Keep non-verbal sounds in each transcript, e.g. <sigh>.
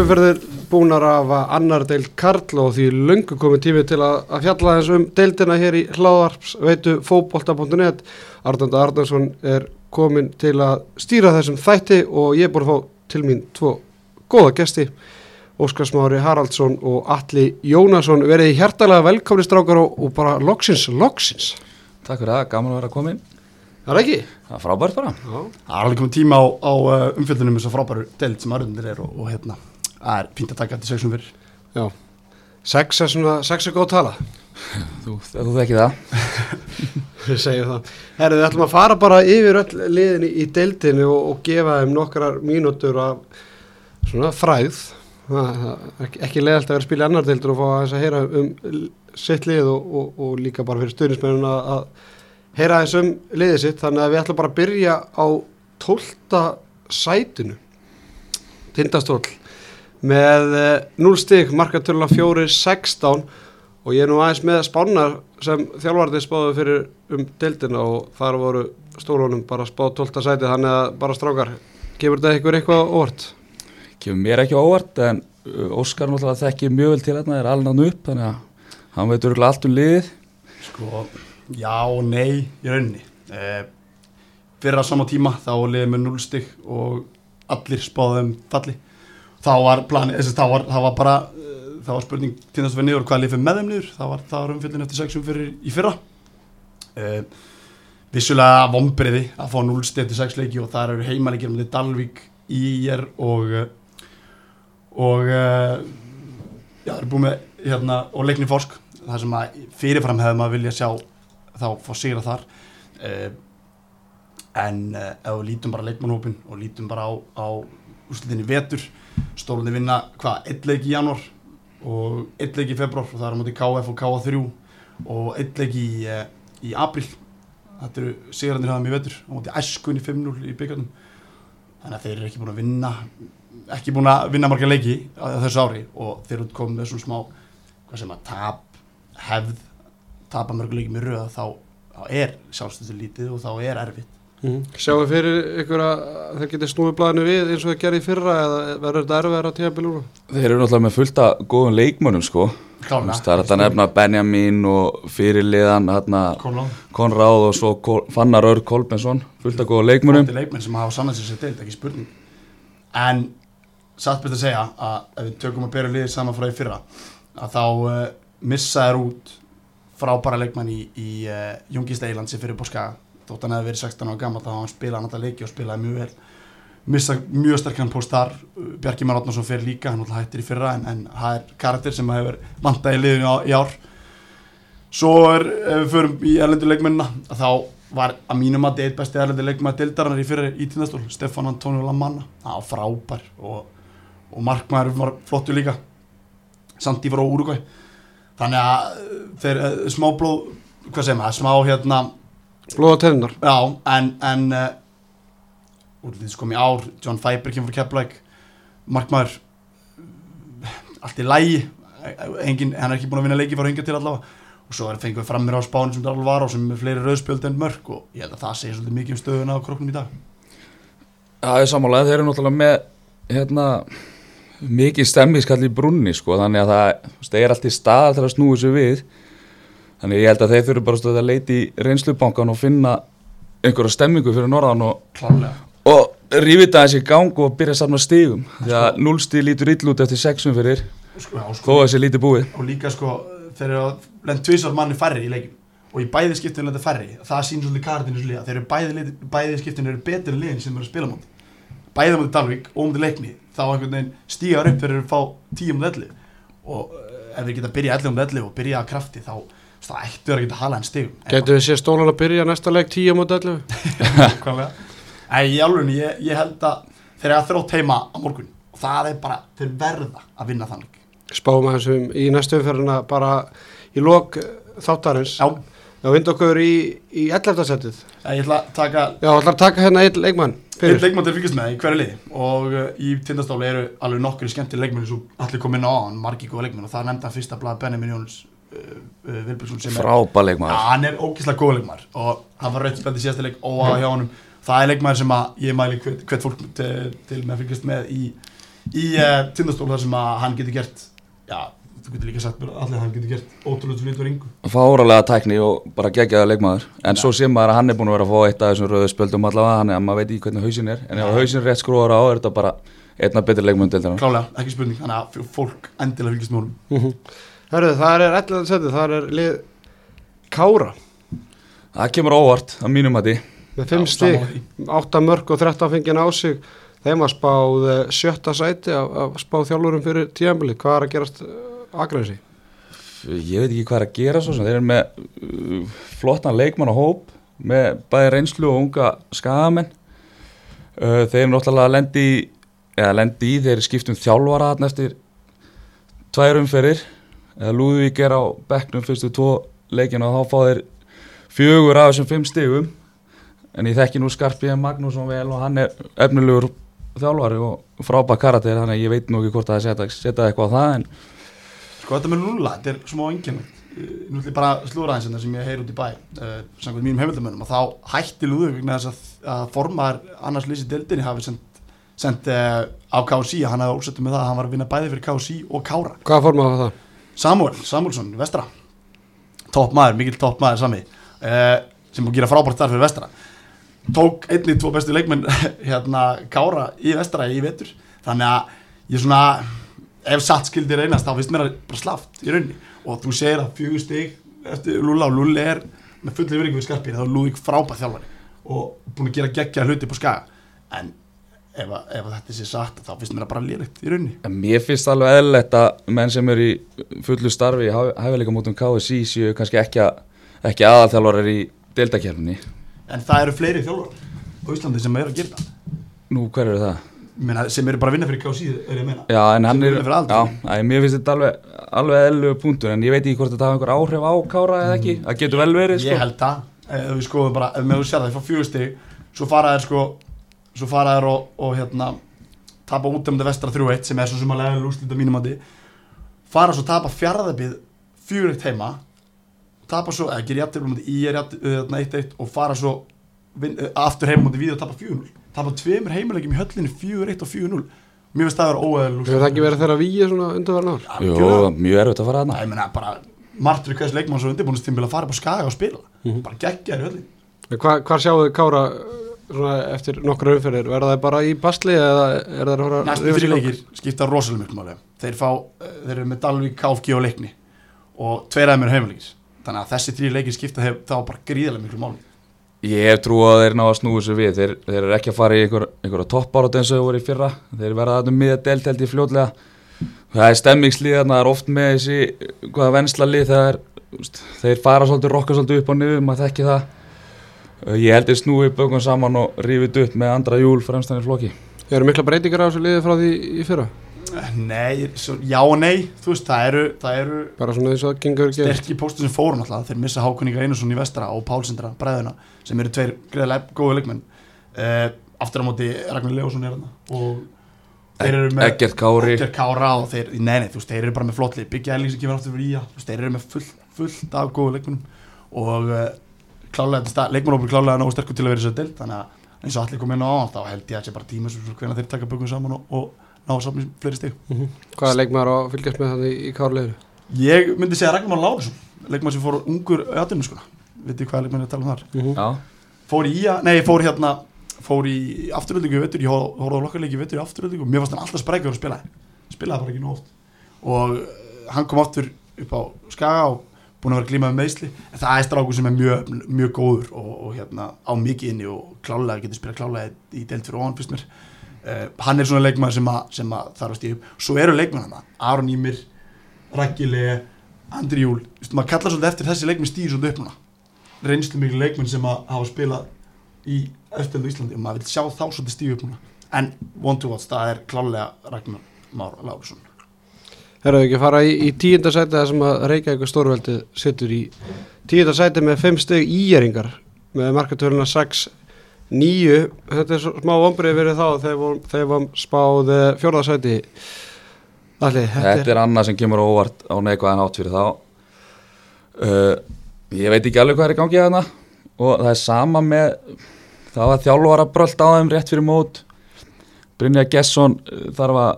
umferðir búnar af annar deil Karl og því löngu komið tími til að, að fjalla þess um deildina hér í hláðarps veitu fókbólta.net Arnald Arnarsson er komin til að stýra þessum þætti og ég er búin að fá til mín tvo góða gesti Óskar Smári Haraldsson og Alli Jónasson. Verið hjertalega velkomni strákar og, og bara loksins, loksins. Takk fyrir það, gaman að vera inn Það er ekki? Það er frábært bara. Já, Það er alveg komið tíma á, á uh, umfjöldunum eins og frábæru deild sem aðrundir er og, og hérna, það er fínt að taka þetta sexum fyrir. já Sex er svona, sex er góð tala <laughs> Þú, þú þekki það <laughs> Við segjum það. Herri, við ætlum að fara bara yfir öll liðin í, deildinu og, og gefa þeim nokkrar mínútur af svona fræð. Það, það, er ekki, leiðalt að vera að spila annar deildur og fá aðeins að heyra um sitt lið og, og, og líka bara fyrir stuðnismennun að, að heyra aðeins um liðið sitt. Þannig að við ætlum bara að byrja á tólta sætinu. Tindastól með 0 stig, markatölulega 4-16 og ég er nú aðeins með spánar sem þjálfarði spáðu fyrir um deildina og þar voru stólunum bara spáð 12. sæti þannig að bara strákar, gefur þetta ykkur eitthvað óvart? Kemur mér ekki óvart en uh, Óskar náttúrulega þekki mjög vel til hérna er alveg upp þannig að hann veit örgulega allt um liðið Sko, já og nei í rauninni. Eh, fyrir að sama tíma þá liðið með 0 stygg og allir spáðum falli. Þá var planið, þess að þá var, það var bara, uh, það var spurning tindast að vera niður og hvað lið fyrir með þeim niður. Það var, var umfjöldin eftir sexum fyrir í fyrra. Eh, vissulega vombriði að fá 0 stygg til 6 leiki og það eru heimalegir með Dalvík, Ír og uh, og uh, já, það er búið með hérna, og leikni fórsk það sem að fyrirfram hefði maður vilja sjá þá fá sigra þar uh, en uh, ef við lítum bara leikmannhópin og lítum bara á, á úrslitinni vetur stólunni vinna hvað, eitt leik í janúar og eitt leik í februar og það er á móti KF og KA3 og eitt leik í, uh, í april þetta eru sigrarnir hafðum í vetur á móti æskunni 5-0 í byggjarnum þannig að þeir eru ekki búin að vinna ekki búin að vinna marga leiki þessu ári og þeir eru komið með svona smá hvað sem að tap hefð tapa mörgu leiki með röða þá, þá er sjálfstöðu lítið og þá er erfitt Mm. Sjáu fyrir ykkur að þeir geti snúið blæðinu við eins og þeir gerði í fyrra eða verður þetta erfið að tíða bílúna? Þeir eru náttúrulega með fullt af góðum leikmönnum sko. Klána, Það er þetta að nefna Benjamin og fyrirliðan hérna, Konráð. Konráð og svo Kol Fannar Ör Kolbensson fullt af góðum leikmönnum. Flotti leikmenn sem hafa sannað sér sér deild, ekki spurning. En satt betur að segja að ef við tökum að bera liðið saman frá því fyrra að þá uh, missa þær út frábæra leikmenn í, í uh, Jungist Eiland sem fyrir búið skaga þótt hann hefði verið 16 ára gammal þá hann spilað hann alltaf leiki og spilaði mjög vel. Missa mjög sterkan post þar. Bjarki Már Átnarsson fyrir líka, hann hættir í fyrra en, en það er karakter sem hefur vantað í liðinu á, í ár. Svo er, ef við förum í erlendu leikmennina þá var að mínum að eitt besti erlendi leikmenn deildarinnar í fyrir í tindastól Stefán Antonio Lamanna, það var frábær og, og markmaður var flottu líka. Sandi frá Úrugvæ þannig að uh, þeir uh, smá blóð, hvað segir maður, smá hérna Blóða tennar. Já, en, en uh, útlýðis kom í ár, John Fiber kemur frá Keflæk, markmaður allt í lægi engin, hann er ekki búin að vinna leiki frá hinga til allavega. Og svo er fengið fram mér á spánu sem Darl var á sem er fleiri rauðspjöld en mörg og ég held að það segir svolítið mikið um stöðuna á kroknum í dag. Það er samanlega, þeir eru náttúrulega með hérna, mikið stemmiskall í brunni sko, þannig að það það er allt í staðar til að snúi sér við þannig ég held að þeir þurfu bara stöð að leita í reynslubankan og finna einhverja stemmingu fyrir norðan og, og rífita þessi í gang og byrja að samna stigum. Því að núlstig lítur ill út eftir sexum fyrir sko, já, þó sko, að þessi lítið búið. Og líka sko þeir eru að lenda tvisar manni færri í leikin og í bæði skiptinu lenda færri. Það sýnir svolítið kartinu svo líka þeir eru bæði, bæði skiptinu eru betur en liðin sem eru að spila móti. Bæði móti Dalvik og móti leikni. Þá einhvern veginn stígar upp fyrir að fá 10 móti 11 og ef við geta byrjað 11 móti 11 og byrjað að krafti þá þá ættu þeir að geta hala en stigum Getur við séð stólan að byrja næsta leik 10 mot 11? Hvaðlega? Æ, í alveg, ég, ég held að þeir eru að þrótt heima á morgun og það er bara, þeir verða að vinna þannig Spáum aðeins um í næstu umferðina bara í lok þáttarins. Já, Já, vind okkur í, í 11. setið. ég ætla að taka Já, ætlar að taka hérna einn leikmann Einn leikmann til að fylgjast með í hverju liði og uh, í tindastáli eru alveg nokkri skemmtileg leikmenn sem allir kom inn á hann, margi góða leikmenn og það nefndi hann fyrsta blað Benjamin Jóns uh, uh, Vilbjörnsson sem er, frábæð ja, leikmaður hann er ógíslega góða leikmar og hann var rautt spennti síðasta leik óa hjá honum. Það er leikmæður sem að ég mæli hvert, hvert fólk til, til með að fylgjast með í, í uh, tindastól þar sem að hann getur gert já, þú getur líka sagt mér allir að hann getur gert ótrúlega fyrir yngur yngu fáralega tækni og bara geggjaða leikmaður. En Já. svo sé maður að hann er búin að vera að fá eitt af þessum rauðu spöldum allavega hann er að maður veit ekki hvernig hausin er en ef hausin er rétt skrúar á er þetta bara einna til þennan klálega, ekki spurning, þannig að fólk endilega fylgist með honum Herðu, það er 11. seti, það er lið Kára það kemur óvart að mínum að því með 5 Já, stig, sammála því. 8 mörg og 13 fengið á sig þeim að spáð eh, sjötta sæti að, að spáð þjálfurum fyrir tíðanbili hvað er að gerast aðgræðsi? ég veit ekki hvað er að gera svo sem þeir eru með uh, flottan leikmann og hóp með bæði reynslu og unga skagamenn uh, þeir eru náttúrulega lendi í eða lendi í þeir skiptum þjálfara þarna eftir tvær umferðir eða Lúðvík er á bekknum fyrstu tvo leikina og þá fá þeir fjögur af þessum fimm stigum. En ég þekki nú Skarpíðan Magnússon vel og hann er efnilegur þjálfari og frábæð karakter þannig að ég veit nú ekki hvort að setja, setja eitthvað á það en Sko þetta með Lula, þetta er smá engjörnum Nú ætlum ég bara að slúra aðeins hérna sem ég heyr út í bæ. Uh, samkvæmt mínum heimildamönnum og þá hætti Lúður vegna þess að, að formar annars lýsi deildinni hafi sendt, sendt uh, á KSI hann hafði ósættu með það að hann var að vinna bæði fyrir KSI og Kára. Hvaða form á það? Samuel, Samuelsson, Vestra. Topp maður, mikill topp maður sami uh, sem búið að gera frábært þar fyrir Vestra. Tók einni tvo bestu leikmenn <laughs> hérna Kára í Vestra í vetur. Þannig að ég svona ef satt skildi reynast þá finnst mér að bara slaft í rauninni. Og þú segir að fjögur stig eftir Lula og Lulli er með fulli yfiringu við skarpir þá er Lúðvík frábært þjálfari og búin að gera geggja hluti på skaga. En ef, að, ef að þetta sé satt þá finnst mér að bara lýrætt í rauninni En Mér finnst alveg eðlilegt að menn sem eru í fullu starfi í hæfileika mútum KSI séu kannski ekki, að, ekki aðalþjálfarar í deildakefni. en það eru fleiri þjálfarar á Íslandi sem eru að gera það Nú, hver eru það? Meina, sem eru bara að vinna fyrir KSI er ég að meina Já, en hann er, aldrei. já, æ, mér finnst þetta alveg, alveg eðlilegu punktur en ég veit ekki hvort þetta hafa einhver áhrif á Kára eða ekki. Það getur vel verið, sko. ég held það ef við skoðum bara, ef þú sér það, fá fjögur stig svo fara þær sko svo fara þær og, og hérna tapa út um þetta vestra 3-1 sem er svo sem að lega lúslita mínum að því fara svo tapa fjögur eitt heima tapa svo, eða gera jafnir í er jafnir 1-1 og fara svo vin, uh, aftur heima mútið við og tapa 4-0 tapa tveimur heimilegjum í höllinni 4-1 og 4-0 mér finnst það að vera óeðal Hefur það ekki verið þeirra víi svona undanverðan ár? Jú, mjög erfitt að fara Ég þarna. meina bara martur hvers leikmann svo undirbúinustímbil að fara upp á skaga og spila. Bara geggja í höllin Hva, hvar sjáu þið Kára eftir nokkra umferðir? Verða það bara í basli eða er það að fara næstu rífa sig fyrir í leikir skipta rosalega mjög máli þeir, fá, eh, þeir eru með Dalvík, KFG og leikni og tveir aðeins eru heimaleikis þannig að þessi þrý leikir skipta hef, þá bara gríðarlega miklu máli Ég hef trú að þeir ná að snúi þessu við. Þeir, þeir eru ekki að fara í einhver, einhverja toppárat eins og þau voru í fyrra. Þeir verða þarna um miða delt held í fljótlega. Það er stemmingslið það er oft með þessi, hvaða vensla lið, það er, úst, þeir fara svolítið, rokka svolítið upp á niður, maður þekki það. Uh, Ég held þeir snúi bökum saman og rífið upp með andra júl fremstan í flokki. Eru mikla breytingar á þessu liði frá því í fyrra? nei, svo, já og nei þú veist, það eru, það eru Bara svona eins og það gengur ekki sterkir póstur sem fóru náttúrulega. Þeir missa Hákunninga Einarsson í vestra og Pálsindra bræðuna sem eru tveir greiðlega góðu leikmenn. Uh, aftur á móti Ragnar Leósson er þarna og þeir eru með Eggert Kári, Okkar Kára og þeir, nei nei, þú veist, þeir eru bara með flottli Byggja Elling sem kemur aftur fyrir ía, þú veist, þeir eru með full, fullt af góðu leikmennum og uh, klálega, þetta stað- leikmannhópur klálega nógu sterkur til að vera í þessu deild, þannig að eins og allir kom inn á þá held ég að það sé bara tíma sem hvernig þeir taka bökum saman og, og ná að safna fleiri stig. Mhm. Hvaða leikmaður á að fylgjast með það í, liður? Ég myndi segja Ragnar Lárusson, leikmann sem fór ungur öðinu skona, veit ég hvaða leikmann er að tala um þar. já, Fór í ía, nei, fór hérna, fór í afturöldingu í vetur, ég horfði á lokkarleiki í vetur í afturöldingu og mér fannst hann alltaf sprækjur að spila, spilaði bara ekki nóg oft og uh, hann kom aftur upp á Skaga og búin að vera glímað með meðsli en það er strákur sem er mjög, mjög góður og, og hérna á mikið inni og klálega getur spilað klálega í deild fyrir ofan fyrst mér. Uh, hann er svona leikmaður sem, sem að þarf að stíða upp. Svo eru leikmaður hann, Aron Ímir Rækkileg, Andri Júl. Maður kallar svolítið eftir þessi leikmenn stíður svolítið upp núna. Reynslu miklu leikmenn sem að hafa spilað í eftirlöndu Íslandi og maður vil sjá þá svolítið stíðu upp núna. En one to watch, það er klálega Ragnar Már Lárusson Herðu ekki að fara í, í tíunda sæti það sem að Reykjavík stórveldi setur í tíunda sæti með 5 steg íjeringar með markatöruna 6 9, þetta er smá ombrið verið þá þegar þegar var spáð fjórða sæti Allir, þetta, þetta er annað sem kemur óvart á neikvæðan átt fyrir þá. Uh, ég veit ekki alveg hvað er í gangi þarna og það er sama með, það var þjálfara brölt á þeim rétt fyrir mót. Brynja Gesson uh, þarf að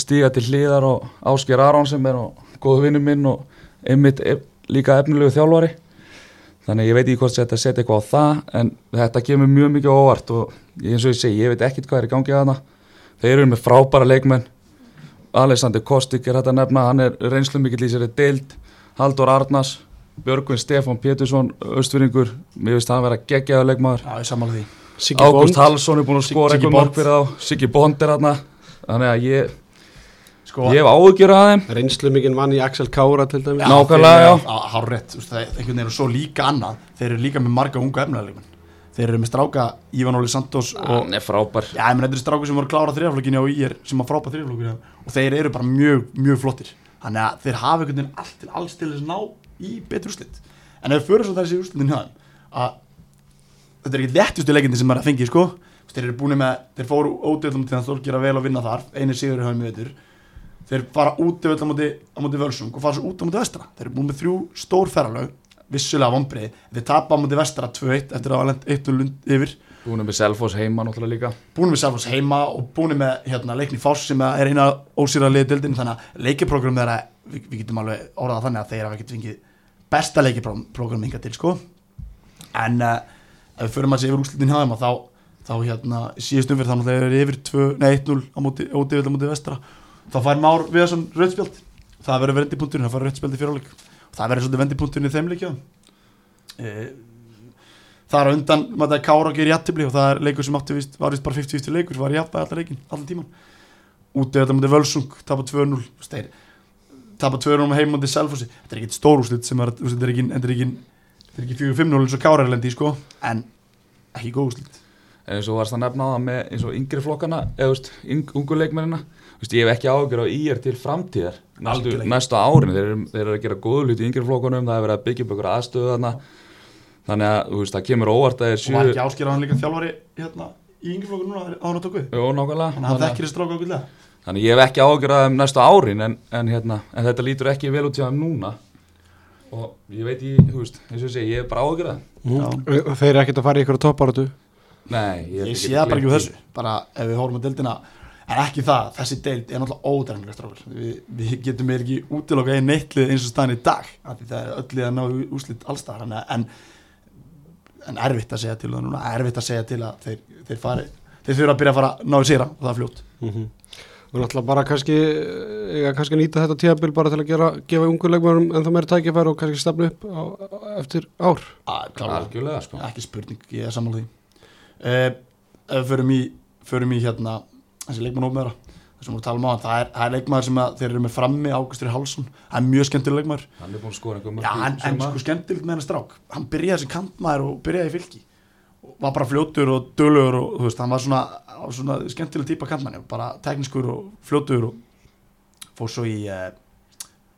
stíga til hliðar og Ásker Aron sem er góðu vinnu minn og einmitt er líka efnilegu þjálfari. Þannig ég veit ekki hvort þetta setja eitthvað á það en þetta kemur mjög mikið óvart og eins og ég segi, ég veit ekkit hvað er í gangi að hana þeir eru með frábæra leikmenn. Alexander Kostik er þetta nefna hann er reynslu mikill í sér deild. Haldur Arnars, Björgvin Stefán Pétursson, Östfyrringur mér það að vera geggjaða leikmaður. Já, ég sammála því. Siggi Ágúst Hallsson er búin að skora Bond. mörg fyrir þá. Siggi Bond er þarna þannig að ég, Sko, ég hef áhugjur að þeim. Reynslu mikinn mann í Axel Kára til dæmis. Nákvæmlega, já. Er einhvern veginn og svo líka annað. Þeir eru líka með marga unga efnilegleikum Þeir eru með stráka Ívan Óli Santos og hann er frábær. Já, ég menn þetta er stráku sem voru að klára þrjaflokkinni á IR sem að frápa þrjaflokkinni og þeir eru bara mjög, mjög flottir. Þannig að þeir hafa einhvern veginn allt til alls til þess að ná í betur úrslit. En ef við fyrir svo þessi úrslitin hjá þeim að þetta er ekki þeir eru búin með, þeir fóru ódöðlum til að þorgera vel að vinna þar, einu sigur höfum við veitur þeir fara út á móti, móti völsung og fara svo út á móti vestra. Þeir eru búin með þrjú stór ferralög vissulega vombrið, þeir tapa á móti vestra 2-1 eftir að hafa lent 1-0 yfir. Búin með Selfoss heima náttúrulega líka. Búin með Selfoss heima og búin með hérna, leikni Foss sem er eina ósýra liðdildin þannig að leikiprógram þeirra við, við getum alveg orðað þannig að þeir hafa ekkert fengið besta leikiprógram hinga til sko. En uh, ef við förum að sé yfir úrslutin hjá þeim þá, þá hérna síðust umfyrir þannig að þeir eru yfir 2, nei 1-0 á móti, móti vestra. Þá fær Már Viðarsson rauðspjöld það verður vendipunkturinn, það fær rauðspjöld í og það verður svolítið vendipunkturinn í þeim leikja e, það er undan maður það er Kára að gera jættibli og það er leikur sem átti vist, var vist bara 50-50 leikur var jættbæði allar leikin, allan tíman úti þetta mútið Völsung, tapa 2-0 steir, tapa 2-0 með heim mútið Selfossi, þetta er ekkit stór úrslit sem er, þetta er ekki, þetta er ekki, þetta er ekki 4-5-0 eins og Kára er lendi sko, en ekki góð úrslit. en eins og varst að nefna á það með eins og yngri flokkana eða veist, ungu leikmennina þú veist, ég hef ekki áhugjur á IR til framtíðar næstu, næstu árin, þeir, eru- þeir eru að gera góðu hluti í yngri flokkunum, það er verið að byggja upp ykkur aðstöðu þarna þannig að þú veist, það kemur óvart að þeir og var sjö ekki áskýra hann líka þjálfari hérna í yngreflokku núna á hann að tóku Jó, nákvæmlega. Þannig að hann þannig, þekkir þessi stráka að- þannig að ég hef ekki áhugjur að þeim næstu árin en, en, hérna, en þetta lítur ekki vel út núna. Og ég veit ég, þú veist, eins og ég segi, ég hef bara áhugjur að Mm. þeir eru ekkert að fara í ykkur toppáratu Nei, ég, ég sé það bara ekki úr þessu. Bara ef við horfum á deildina en ekki það, þessi deild er náttúrulega strákur við, við getum við ekki útiloka einn eittlið eins og staðan í dag af því það er öll lið að ná í úslit allstar en, en, en erfitt að segja til það núna erfitt að segja til að þeir, þeir fari þeir þurfa að byrja að fara að ná í séra og það er fljótt. Og náttúrulega bara kannski eiga kannski nýta þetta tíðabil bara til að gera, gefa ungu leikmörum en það meira tækifæri og kannski stefnu upp á, á, eftir ár. Að, klálega, Algjörlega, sko. Ekki spurning, ég er sammála því. uh, ef við förum í, förum í hérna þessi leikmann ómeðra þessum við talum á hann, það er, það er leikmaður sem að þeir eru með frammi Águstur Hálsson, það er mjög skemmtileg leikmaður. Hann er búin að skora einhver en, en sumar. sko skemmtilegt með hennar strák. Hann byrjaði sem kantmaður og byrjaði í fylki. Og var bara fljótur og dölugur og þú veist, hann var svona, svona skemmtileg típa kantmanni, bara tekniskur og fljótur og fór svo í uh,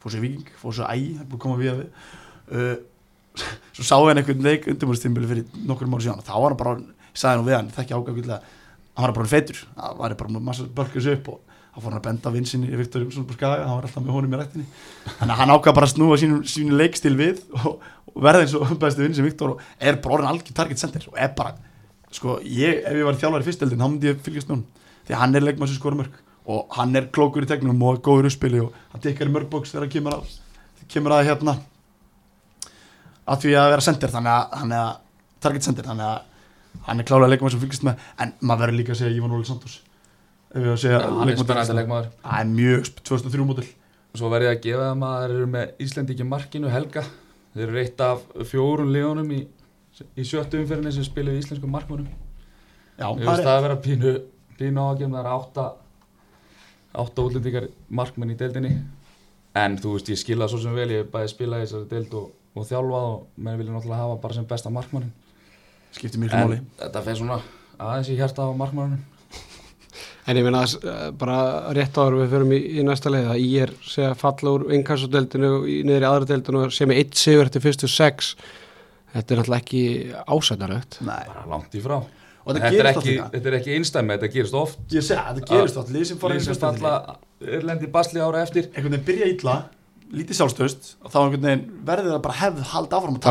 fór svo í Viking, fór svo í Æ það er búið að koma við <laughs> að við. Uh, svo sá hann einhvern leik undirbúrstímbili fyrir nokkur mánu síðan og þá var hann bara, sagði nú við hann, þekki ágæðlega hann var bara feitur, það var bara massa bölkis upp og þá fór hann að benda vinsinni í Viktor Jónsson på skaga, hann var alltaf með honum í rættinni þannig að hann ákvað bara að snúa sínu, sínu leikstil við og, og verða eins og bestu vinn sem Viktor og er bara orðin algjör target center og er bara, sko, ég, ef ég var þjálfari í fyrsteldin, þá myndi ég fylgjast honum. Því að hann er leikmann sem skora mörg og hann er klókur í tegnum og góður uppspili og hann tekkar í mörgbóks þegar hann kemur að kemur að hérna að því að vera center þannig að hann er target center þannig að hann er klálega leikmann sem fylgjast með en maður verður líka að segja Ívan Óli Santos. Ef við að segja Hann er spennandi leikmaður. Það er mjög sp- 2003 mótil Svo verði ég að gefa þeim að þeir eru með Íslendingi markinu Helga. Þeir eru eitt af fjórum liðunum í, í sjöttu umferðinni sem spiluðu íslensku markmönum Já, Ég það veist er það að vera pínu, pínu ágjum það er átta átta útlendingar markmenn í deildinni. En þú veist ég skila svo sem vel. Ég hef bæði spila í þessari deild og, og þjálfað og menn vilja náttúrulega hafa bara sem besta markmannin skiptir miklu máli. Þetta fer svona aðeins í hjarta á markmannum En ég meina uh, bara rétt áður við förum í, í næsta leið að ég er segja falla úr í niður í aðra deildinu og sem er eitt sigur eftir fyrstu sex. Þetta er náttúrulega ekki ásættarögt bara langt í frá. Og þetta þetta er, oft ekki, þetta er ekki einstæmi, þetta gerist oft. Ég segja, þetta gerist lið sem fara falla er lendi basli ára eftir. Einhvern veginn byrja illa lítið sjálfstöðst og þá verður það bara hefð halda áfram er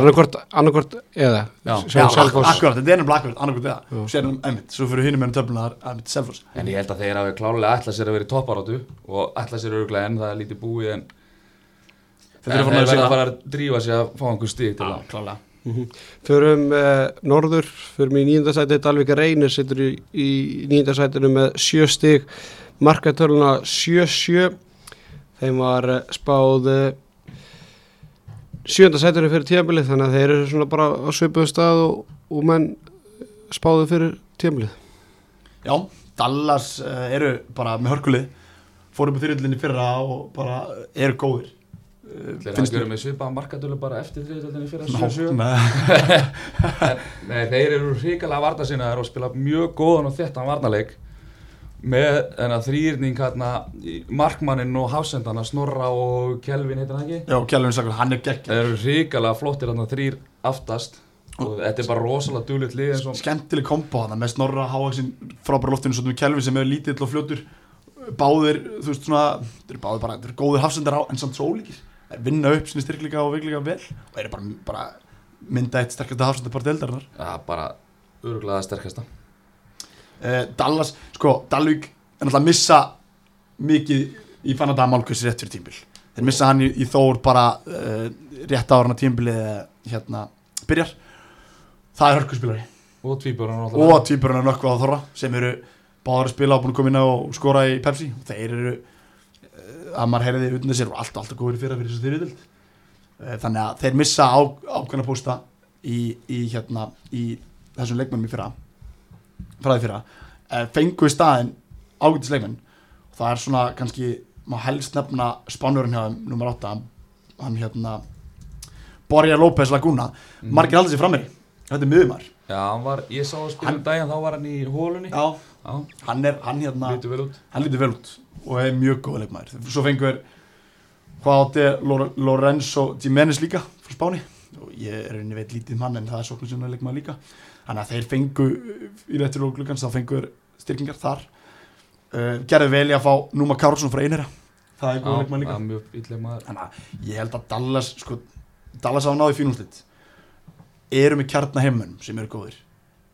annarkvort eða akkurat, þetta er nefnilega akkurat, annarkvæmt Já. eða Sérum einmitt, svo fyrir hinum ennum töfluna það er einmitt Selfoss. En ég held að þeir hafi klálega ætlað sér að vera í topparátu og ætlað sér örglega en það er lítið búið en Þeir farin að verða segja að fara að drífa sig að fá einhver stík til það. klálega Förum uh, norður, förum í nýjundasæti Dalvik Reynir setur í, í nýjundasætinu með sjö stig. Markatöluna 7-7 þeim var uh, spáð uh, sjöndasætinu fyrir tímabilið þannig að þeir eru svona bara á svipuðu stað og, og menn spáðu fyrir tímabilið. Já, Dallas uh, eru bara með hörkulið fórum með þyrjöldinni fyrra og bara eru góðir. Þeir görið með svipaða markatölu bara eftir þriðutöldinni fyrir Ná, 7-7 með, <laughs> Nei, þeir eru ríkalega varta sinnaðar og spila mjög góðan og þettan varnarleik með þennan þrýrning hérna í markmannin og hafsendana Snorra og Kelvin heitir hann ekki? Já, Kjellvin Sakur, hann er gegg Þeir eru ríkalega flottir þarna þrýr aftast. Og þetta er bara rosalega dúlitt lið og skemmtileg kombo hana með Snorra Háaksin frábæra loftinu svo með Kjellvin sem er lítill og fljótur. Báðir, þú veist svona þeir eru báðir bara, þeir eru góðir hafsendar á en samt svo ólíkir þeir vinna upp sinni styrkleika og veikleika vel og eru bara, bara mynda eitt sterkasta hafsendapar deildarinnar ja, bara öruglega sterkasta uh, Dallas, sko, Dalvik er náttúrulega að missa mikið í Fanada Málkvæs rétt fyrir tímbil þeir missa hann í, í Þór bara uh, rétt ára tímbilið hérna byrjar. Það er hörkuspilari. Og tvíbjörn og tvíburinn Nökkva og Þorra sem eru báður að spila og búin að koma inn á og skora í Pepsi. Og þeir eru að maður heyriði utan þessir og alltaf, alltaf góður fyrir fyrir þessu uh, þannig að þeir missa á, ákveðna pósta í, í hérna í þessum leikmennum í fyrra því fyrra uh, fengu í staðin ágætis leikmenn. Og það er svona kannski má helst nefna spánurinn hjá þeim nummer 8 hann hérna Borja López Laguna. Margir aldrei sér frammeiri þetta er miðumar Já, hann var, ég sá að spila um daginn, þá var hann í hólunni já, Já, hann er hann hérna lítur vel út. hann lítur vel út og er mjög góð leikmaður. Svo fengur hvað átti Lor- Lorenzo Jimenez líka frá Spáni og ég er rauninni veit lítið hann en það er sóknum sinna leikmaður líka. Þannig að þeir fengu í réttur og glukkans þá fengur styrkingar þar. Uh, gerði vel í að fá Núma Kárlsson frá einherja. Það er góð leikmaður líka. mjög ítleg maður. Þannig að ég held að Dallas sko, Dallas hafa náði fínúslit eru með kjarnaheimunum sem eru góðir.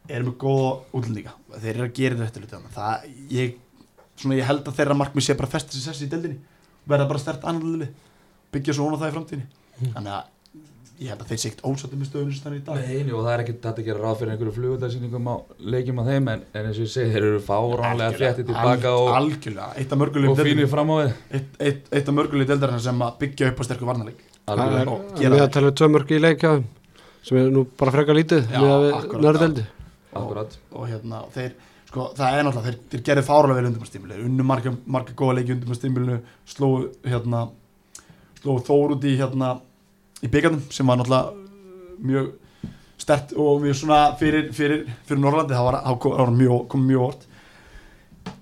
Eru með góða útlendinga. Þeir eru að gera þetta þarna. það ég, svona, ég held að þeirra markmið sé bara festa sér sessi í deldinni verða bara stert annarlega byggja svo vona það í framtíðinni. Þannig að ég held að þeir segt ósattum með stöðunum sem þannig í dag. Nei, og það er ekki þetta að gera ráð fyrir einhverju flugutarsýningum á leikjum á þeim en, en eins og ég segi, þeir eru fáránlega þétti tilbaka og, algjörlega, eitt af mörgulegum og fínir fram á við eitt, eitt, eitt af mörgulegum deildarinn sem að byggja upp á sterkur varnarleik. Það er og við það. að tala um tvö mörg í leik hjá þeim sem er nú bara frekar lítið Já, akkurat, Akkurat. og hérna þeir sko það er náttúrulega þeir, þeir gerðu fárulega vel undumarstímili unnu marga, marga góða leiki undumarstímilinu slóu hérna slóu Þór út í hérna í byggarnum sem var náttúrulega mjög stert og mjög svona fyrir, fyrir, fyrir Norrlandi það var, það kom, mjög, kom mjög óvart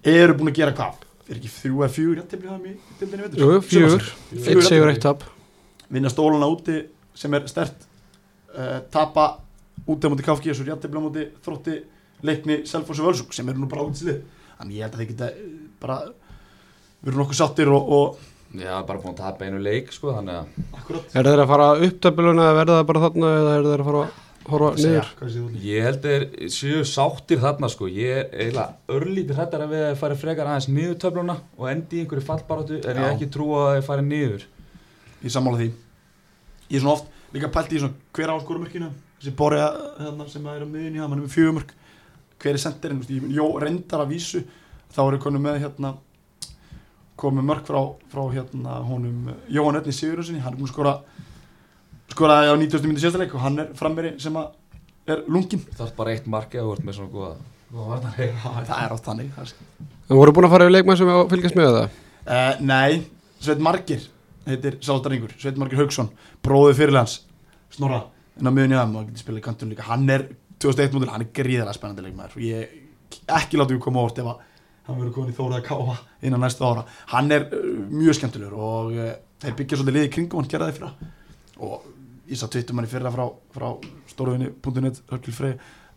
eru búin að gera hvað? Er ekki þrjú eða það veitur Jú, fjögur, eitt segur eitt tap. Vinna stólana úti sem er stert uh, tapa úti á móti KFG svo jættibli á móti þrótti leikni Selfoss og Völsung sem eru nú bara ágætislið þannig ég held að þeir geta eh, bara verið nokkuð sattir og, og Já, bara búin að tapa einu leik sko, þannig að akkurat. Er þeir að fara upp tabeluna eða verða það bara þarna eða er þeir að fara að horfa niður? Ég held þeir séu sáttir þarna sko, ég er eiginlega örlítið hrættar að við að fara frekar aðeins niður töfluna og endi í einhverju fallbaróttu en ég Já. ekki trúa að þeir fara niður. Ég sammála því. Ég er svona oft líka pælt í svona hver á skorumörkinu þessi borja hérna, sem er á miðunni hann er með fjögumörk hver er veist, ég, jó, reyndar að vísu þá eru konum með hérna komið mörk frá, frá hérna honum eh, Jóhann Edni Sigurðarssoni hann er búin að skora skoraði á 90. myndi sérstæleik og hann er frammeri sem að er lungin Það er bara eitt markið að þú ert með svona góða, góða varnarleik. Það er átt þannig það En voru búin að fara yfir leikmenn sem að fylgjast með það? Uh, nei, Sveit Margir heitir Sástaringur, Sveit Margir Haugsson bróður fyrirlands, Snorra en á miðunni aðeim og getur spilað í kantun líka. Hann er 2001 mótil, hann er gríðarlega spennandi leikmaður. Og ég ekki láta við koma óvart ef að hann verður komin í þóraða káfa innan næsta ára, hann er uh, mjög skemmtilegur og uh, þeir byggja svolítið liði kringum hann gera það fyrra. Og ég sá tvittum hann í fyrra frá, frá stóruvinni.net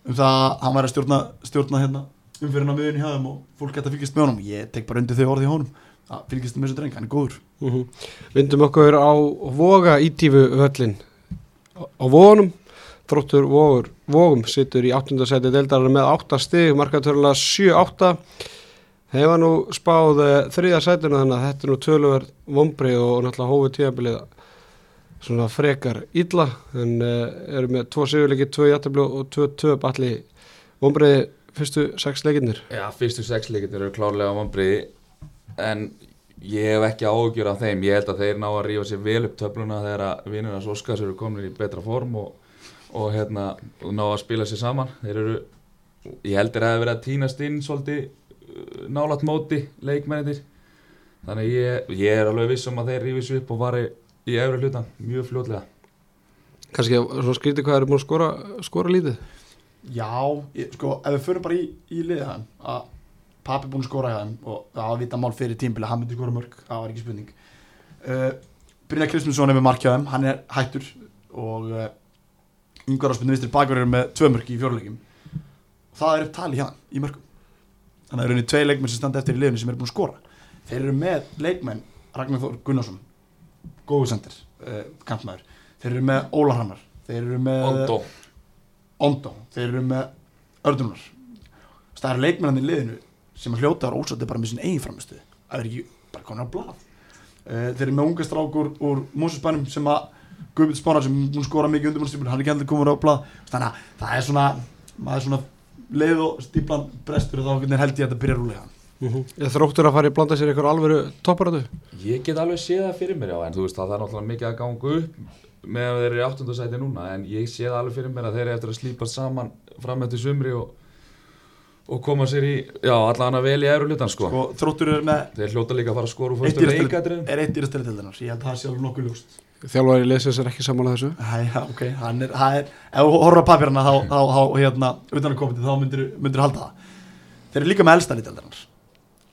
um það að hann væri að stjórna, stjórna hérna umfyrirna miðun í hafum og fólk geta fylgist með honum. Ég tek bara undir þau orði í honum það fylgist með þessu dreng, hann er góður. Mm Vindum okkur á voga ítífu völlin á vogunum þróttur vogum sittur í 8. seti deildarinn með 8 stig markatörlega 7-8 var nú spáð eh, þriðja sætuna þannig að þetta er nú töluverð vombrið og náttúrulega hófið tíðabilið svona frekar illa en uh, eru með tvo sigurleiki, tvö jættablu og tvö töp allir vombriði fyrstu sex leikinnir Já, fyrstu sex leikinir eru klárlega vombriði en ég hef ekki áhugjur af þeim. Ég held að þeir ná að rífa sér vel upp töfluna þegar að vinnunars Óskars eru komin í betra form og, og hérna ná að spila sér saman. Þeir eru, ég held þeir að verið að týnast inn svolítið nálat móti leikmennir þannig ég, ég er alveg viss um að þeir rífi sér upp og vari í efri hlutan mjög fljótlega. Kannski svona skrítið hvað er búin að skora, skora lítið. Já, ég, sko, ef við förum bara í, í liðið hann að pappi er búinn að skora hann og það var vita mál fyrir tímbili hann myndi skora mörg, það var ekki spurning. Uh, Brynja Kristmundsson er með mark hjá þeim hann er hættur og uh, yngvar áspilni vinstri bakur eru með tvö mörg í fjóruleikim það er upp tali hjá hann í mörgum þannig að það eru henni tvei leikmenn sem standa eftir í liðinu sem eru búin að skora. Þeir eru með leikmenn Ragnar Þór Gunnarsson góðu sendir, uh, kantmaður. Þeir eru með Ólar Hannar þeir eru með Ondo. Ondo, þeir eru með ördunar það eru leikmennandi í liðinu sem að hljóta ára ósætti bara með sín eigin framistuði það er ekki bara konar á blað. Uh, þeir eru með unga strákur úr Mósusbænum sem að Guðbjörn Spánar sem búin að skora mikið undirbúinstýpun hann er ekki heldur komur á blað. Þannig að það er svona maður er svona leið og stíplan brestur og þá hvernig held ég að þetta byrja rúlega Ég þróttur að fara í blanda sér ykkur alvöru topparöðu Ég get alveg séð það fyrir mér já, en þú veist að það er náttúrulega mikið að ganga upp með að þeir eru í áttundasæti núna en ég sé það alveg fyrir mér að þeir eru eftir að slípa saman fram eftir sumri og, og koma sér í, já, allan að vel í efru hlutan sko. sko, þróttur er með Þeir hljóta líka að fara að skora úr eitt fyrstu leikadrið er að það Þjálfari leysins er ekki sammála þessu? Æ, ja, ok, hann er, það er ef þú horfður á papirana þá, þá, þá, hérna utan að komandi þá myndir, myndir halda það. Þeir eru líka með elsta lítaldarinnar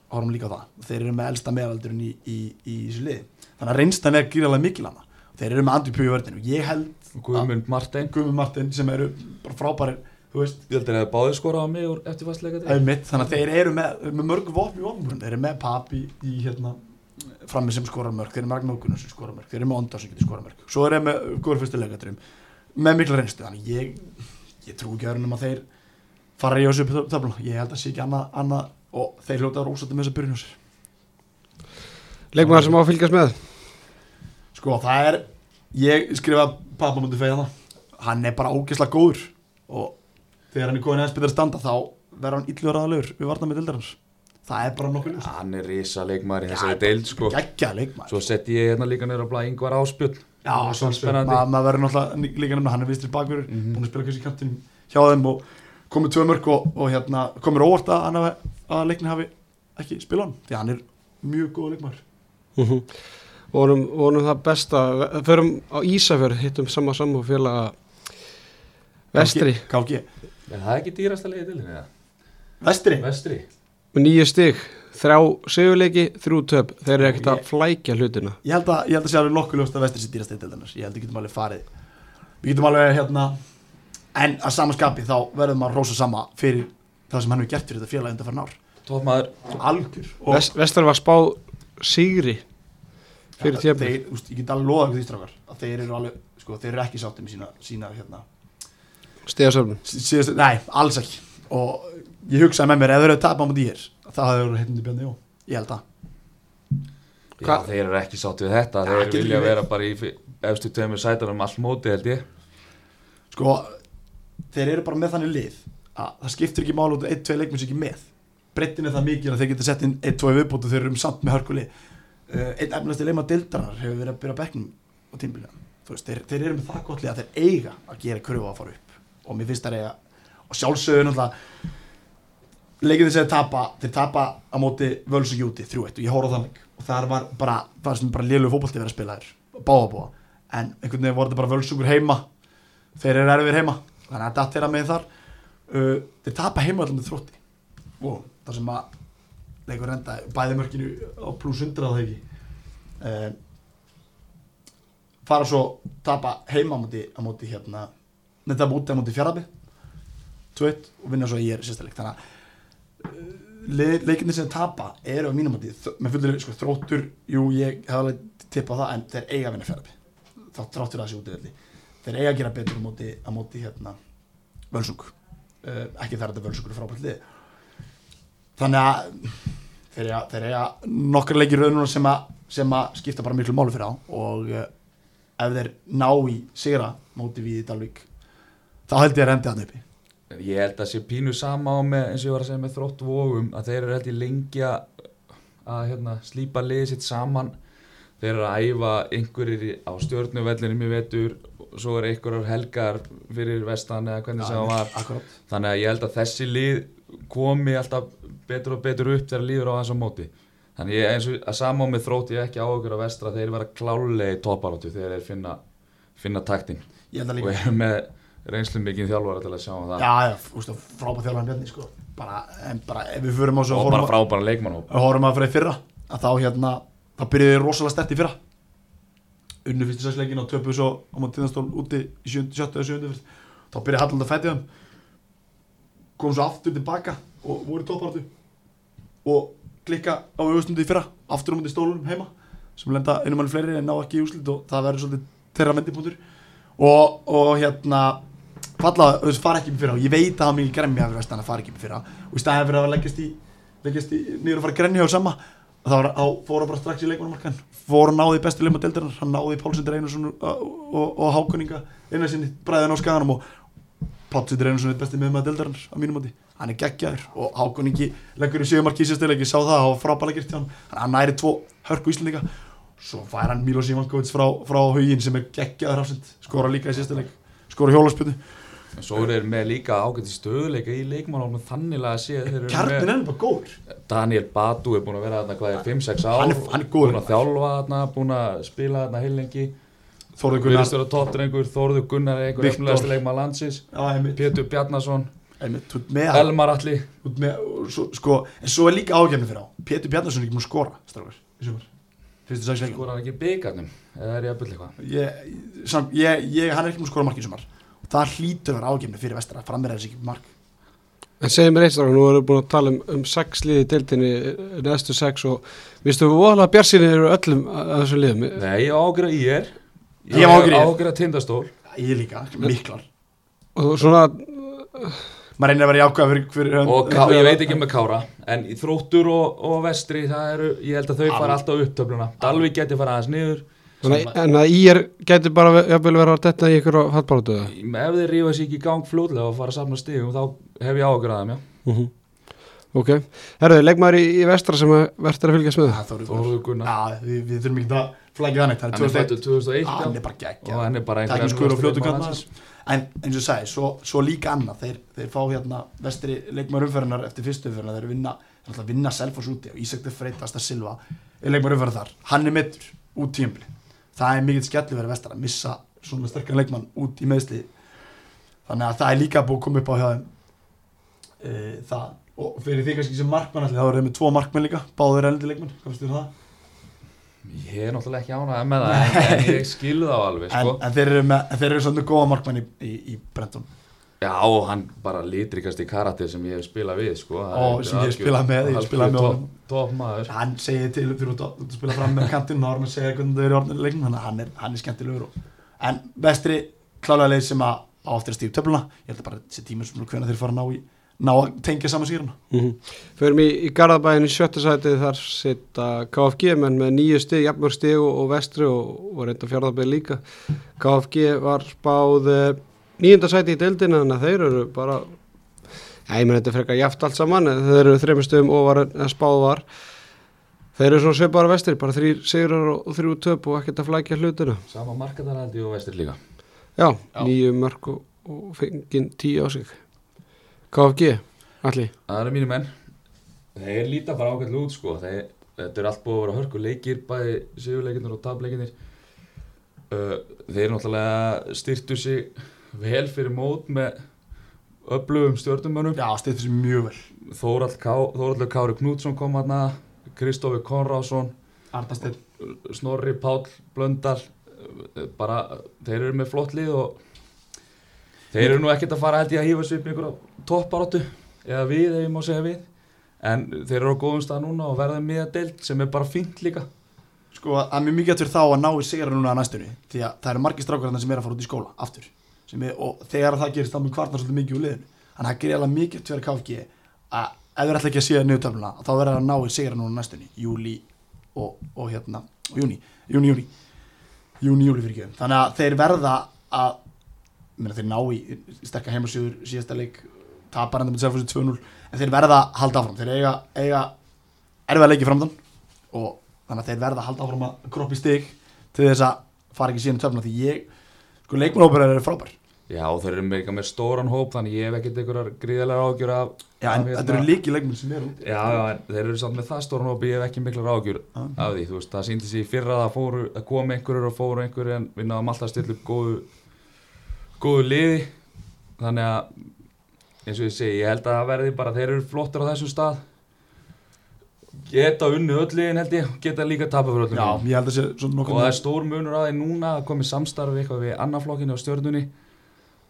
horfum líka á það, þeir eru með elsta meðaldurinn í, í, í þessu liði. Þannig að reynstan er gríðarlega mikil hana þeir eru með Andri Pjói vörðinu og ég held Guðmund Martin Guðmund Martin sem eru bara frábærir þú veist, Ég held að þeir hefði báðið skorað á mig úr eftir fastleikadrið einmitt, þannig að þeir eru með, með mörg vopn í vopnum, þeir eru með papi í hérna frammi sem skorar mörg, þeir eru með Ragnar Gunnar sem skorar mörg, þeir eru með Onda sem getur skorar mörg svo eru þeir með góður fyrstu leikadrým með mikla reynstu, þannig ég ég trú ekki öðrunum að þeir fara í þessu upp töfla, ég held að sé ekki annað, annað og þeir hljóta að rósata með þess að byrjun á sér. Leikmaður sem á að fylgjast með? Sko, það er ég skrifa pappa mútið fegja það. Hann er bara ógeðslega góður og þegar hann er góðin eða spyrir að standa þá verður hann illur aðalegur við varna með dildarans það er bara ljúst Hann er risa leikmaður í þessari deild sko. geggja leikmaður. Svo sett ég hérna líka niður á blað Ingvar Áspjöld Já, Svona spennandi spennandi. Ma, maður verður náttúrulega líka nefna hann er vinstri bakverður, Mhm. búin að spila kannski kantin hjá þeim og komið tvö mörg og, og hérna, komið óvart að, hafi, að leikni hafi ekki spila hann því að hann er mjög góð leikmaður. Mhm. vonum, vonum það besta. Förum á Ísafjörð hittum sama saman félaga Vestri KG, En það er ekki dýrasta leiði til hérna Vestri. Vestri nýju stig þrjá sigurleiki, þrjú töp. Þeir eru ekkert að flækja hlutina. Ég held að, ég held að sé alveg nokkuð ljóst að Vestri sé dýrast eitthvað ég held að við getum alveg farið. Við getum alveg hérna en að samanskapi þá verðum að rósa sama fyrir það sem hann hefur gert fyrir þetta félag undan fyrir nár Tópmaður algjör. Og Vest, Vestar var spá sigri fyrir Ja, úst, ég get alveg loða því strákar að þeir eru alveg, sko, þeir eru ekki sátti með sína, sína hérna, stigasöfnum síðast, nei, alls ekki. Og ég hugsaði með mér, ef þeir eru tapað á mútið hér, þá hefur þeir heitandi Bjarni Jó, ég held að Já, Hva- þeir eru ekki sátt við þetta. Ja, Þeir vilja vera bara í efstu tveimur sætunum allt móti held ég. Sko, þeir eru bara með þannig lið að það skiptir ekki málu út að 1-2 leikmenn sé ekki með. Breytin er það mikið að þeir geta sett inn 1-2 viðbútu þeir eru um samt með hörkuli uh, einn efnilegsti leima dildarar hefur verið að byrja bekknum á tímbilina veist, þeir, þeir eru með það gott lið að þeir eiga að gera kröfu að fara upp. Og mér finnst það eiga og sjálfsögur náttúrulega leikið þess að tapa þeir tapa á móti völsug júti 3-1 og ég hóra á þann leik og það var bara það sem bara lélu fótbolti verið að spila þér báða búa. En einhvern veginn voru þetta bara völsugur heima. Þeir eru erfir heima. Þannig að er að með þar. Uh, þeir tapa heima allir með þrótti. Og það sem að leikur enda bæði mörkinu á pluss 100 það ekki. Uh, fara svo tapa heima á móti, á móti hérna netta búti á móti fjarabi 2-1 og vinna svo ég er sérstæðleik þannig að leikinni sem tapa eru á mínum mati, með fullir sko, þróttur, jú ég hef alveg tippað það en þeir eiga að vinna fjaraði þá þráttur það sér út í velli þeir eiga að gera betur á móti, á móti hérna völsung. Uh, ekki þar að þetta völsungur er frábært lið. Þannig að þeir eiga, þeir eiga nokkar leikir raunum sem, sem að skipta bara miklu málu fyrir á og uh, ef þeir ná í sigra móti við í Dalvík þá held ég að rendi hann uppi Ég held að sé pínu sama á með eins og ég var að segja með þrótt vógum að þeir eru held ég lengi að, að hérna, slípa liðið sitt saman. Þeir eru að æfa einhverjir í- á stjórnuvellinum í vetur og svo eru einhverjar helgar fyrir vestan eða hvernig það var. Akkurat. þannig að ég held að þessi lið komi alltaf betur og betur upp þegar líður á þessum móti. Þannig ég eins og að sama á með þrótt ég ekki á okkur á vestra þeir vera klálega í toparóttu þegar þeir finna, finna taktin ég held að og líka eru með reynslu mikið þjálfara til að sjá um það já, já, frábært þjálfan Bjarni sko. bara, en bara ef við svo og bara frábæra leikmannhóp og horfum að fyrir fyrra að þá hérna, þá byrjuði rosalega stert í fyrra unnu fyrstu sæsleikin og töpuðu svo á maður tíðanstól úti í 7. og 7. fyrst þá byrjuði Halland að fæti þeim kom svo aftur tilbaka og voru í toppartu og klikka á auðvustundu í fyrra aftur á mútið stólunum heima sem lenda einum mann fleiri en ná ekki í úslit og það verður svolítið þeirra vendipunktur og, og hérna falla, þú veist, fara ekki upp fyrra. Og ég veit að það er mikið gremmi að vera vestan að fara ekki upp fyrra. Og í staðið fyrir að leggjast í leggjast í, niður og fara að grenja á sama. Þá fór hann bara strax í leikmannumarkan fór hann náði bestu leikmann deildarinnar. Hann náði Pálsundur Einarsson og, og, og Hákoninga Einarsinni, bræðin á skaganum og Pálsundur Einarsson er besti meðmaður deildarinnar á mínum átti, hann er geggjaður og Hákoningi leggur í sjömarki í sérstileiki sá það, hann var frábælega gert hjá hann. Hann næri tvo hörku íslendinga. Svo fær hann Milos Ivankovic frá, frá haugin sem er geggjaður hafsend skora líka í sérstileik, skora hjólaspjötu En svo eru þeir með líka ágætti stöðuleika í leikmannhópum þannig að sé þeir eru kjarnin með er bara góður. Daniel Batu er búin að vera þarna hvað er 5-6 ár Hann er- hann er góður. búin að þjálfa þarna, búin að spila þarna heilengi Þórður Gunnar Þórður Gunnar er einhver Viktor. efnilegasti leikmann landsins. Pétur Bjarnason, Elmar Alli sko, en svo er líka ágefni fyrir á. Pétur Bjarnason er ekki múin að skora strákar, í sumar. Fyrstu sex leikum skor hann ekki í byggarnum eða er ég að byrja eitthvað? Ég, ég, ég, hann er ekki múin að skora mark í sumar það hlýtur að vera ágefni fyrir vestra frammeir þessi ekki mark. En segjum mér strákar, nú erum við búin að tala um, um sex liði í deildinni, neðstu sex og viðstu við voðalega bjarsinni eru öllum að að þessum liðum. Nei, ég ágjöra í er Ég á ágjöra í er. ágjöra tindastól. Ég líka, miklar. Og svona, maður reynir að vera jákvæða fyrir, fyrir hönd- og ká, ég veit ekki með Kára en í þróttur og, og vestri það eru, ég held að þau fara alltaf upp töfluna Dalvik geti fara aðeins niður svona en að í er getur bara ve- jafnvel vera að detta í ykkur fallbarótu eða? ef þeir rífa sér ekki í gang fljóðlega og fara að safna stigum þá hef ég ágjörð að þeim, já. Mm Ok, herruðu, leikmaður í, í vestra sem að verður að fylgjast með. Já, Þórður Þórður Gunnar. Já, við, við þurfum ekki að flækja þannig það hann er er fættur 2001 Já, hann er já. bara geggja og hann er bara einhver tækniskur og fljótu landsins. en eins og ég sagði, svo, svo líka annað. Þeir, þeir fá hérna vestri leikmaður umferðinar eftir fyrstu umferðina, þeir vinna þeir að vinna Selfoss úti og Ísak de Freytasta Silva er leikmaður umferðar þar, hann er mittur út tímpli, það er mikill skellu verið vestar að missa svona sterkar leikmann út í meðsli þannig að það er líka búið að koma upp á hjá þeim e, það og fyrir því kannski sem markmann allir, þá eru þeir með tvo markmenn líka báður eldi leikmenn, hvað finnst þér um það? ég er náttúrulega ekki ánægð með það en, en ég skilu þá alveg <laughs> En, sko. en þeir eru með, en þeir eru svona góða markmenn í, í, í Brenton já og hann bara litrikast í karakter sem ég hef spilað við sko. Ó, sem ég hef spilað með, ég hef spilað með topp- honum. topp maður hann segir til út að út að spila fram með kantinn er hann að segja hvernig þau eru orðinir leiknum þannig að hann er, hann er skemmtilegur og, en vestri klálega leið sem að á aftur að stífa töfluna. Ég held að bara þessi tíma sem hvernig þeir fara að ná, í, ná að tengja saman sýruna Mm Förum í, í Garðabæðin í sjötta sæti þar sitta KFG menn með nýju stig, jafnmörg stig og, og vestri og, og reynda fjárðabæði líka. KFG var spáð níunda sæti í deildina þannig að þeir eru bara Já, ég menn þetta er frekar jaft allt saman þeir eru þreymur stöðum ofar en spáð var. Þeir eru svona svipara vestri bara þrýr sigrar og, þrjú töp og ekkert að flækja hlutina sama markaðarhaldi og vestir líka. Já, Já. nýju mörg og, og fengið tíu á sig. KFG, allir það eru mínu menn. Þeir líta bara ágætlega út sko. þeir, þetta er allt búið að vera hörku leikir bæði sigurleikinir og tableikinir þeir náttúrulega styrtu sig vel fyrir mót með öflugum stjórnumönum já, stýttir sér mjög vel. Þóraldur Kári Knútsson kom hana Kristófi Konrásson Arnasteinn Snorri Páll Blöndal eh, bara, þeir eru með flott lið og þeir eru nú ekkert að fara held ég að hýfa sig upp einhverja topparáttu eða við, ef ég má segja við. En þeir eru á góðum stað núna og verða miða deild sem er bara fínt líka. Sko, er mjög mikið eftir þá að ná í sigra núna að næstunni því að það eru margir strákar sem er að fara út í skóla aftur er, og þegar það gerist þá mun kvartnar svolítið mikið úr liðinu. Þannig að það gerir alveg mikið eftir að KFG að ef þeir ætla ekki að síða niðurtöfluna þá verður það að ná í sigra núna næstunni. Júli og, og hérna og júni, júni, júni júni, júli fyrir ekki. Þannig að þeir verða að meina, þeir ná í sterkar heimasjöður síðasta leik tapar enda með Selfossi 2-0 en þeir verða að halda áfram. Þeir eiga, eiga erfiða leiki framdann og þannig að þeir verða að halda áfram að kroppa í stig til þess að fara ekki síðan töfna því ég, sko leikmannóperar eru frábær. Já, þeir eru með, með stóran hóp þannig ég hef ekkert einhverjar gríðarlega ágjur af Já, en þetta eru líki leikmenn sem eru út Já, en þeir eru samt með það stóran hóp ég hef ekki miklar ágjur Já. af því. Þú veist, það síndi sér fyrra að fóru að koma einhverjur og fóru einhverjur en við náðum alltaf að stilla upp góðu góðu liði. Þannig að eins og ég segi, ég held að það verði bara þeir eru flottir á þessum stað geta unni öll liðin held ég geta líka tapa fyrir öllum Já, ég held að sé svona og nokkuð það er stór munur á því núna að komi samstarfi eitthvað við annarflokkinu og stjörnunni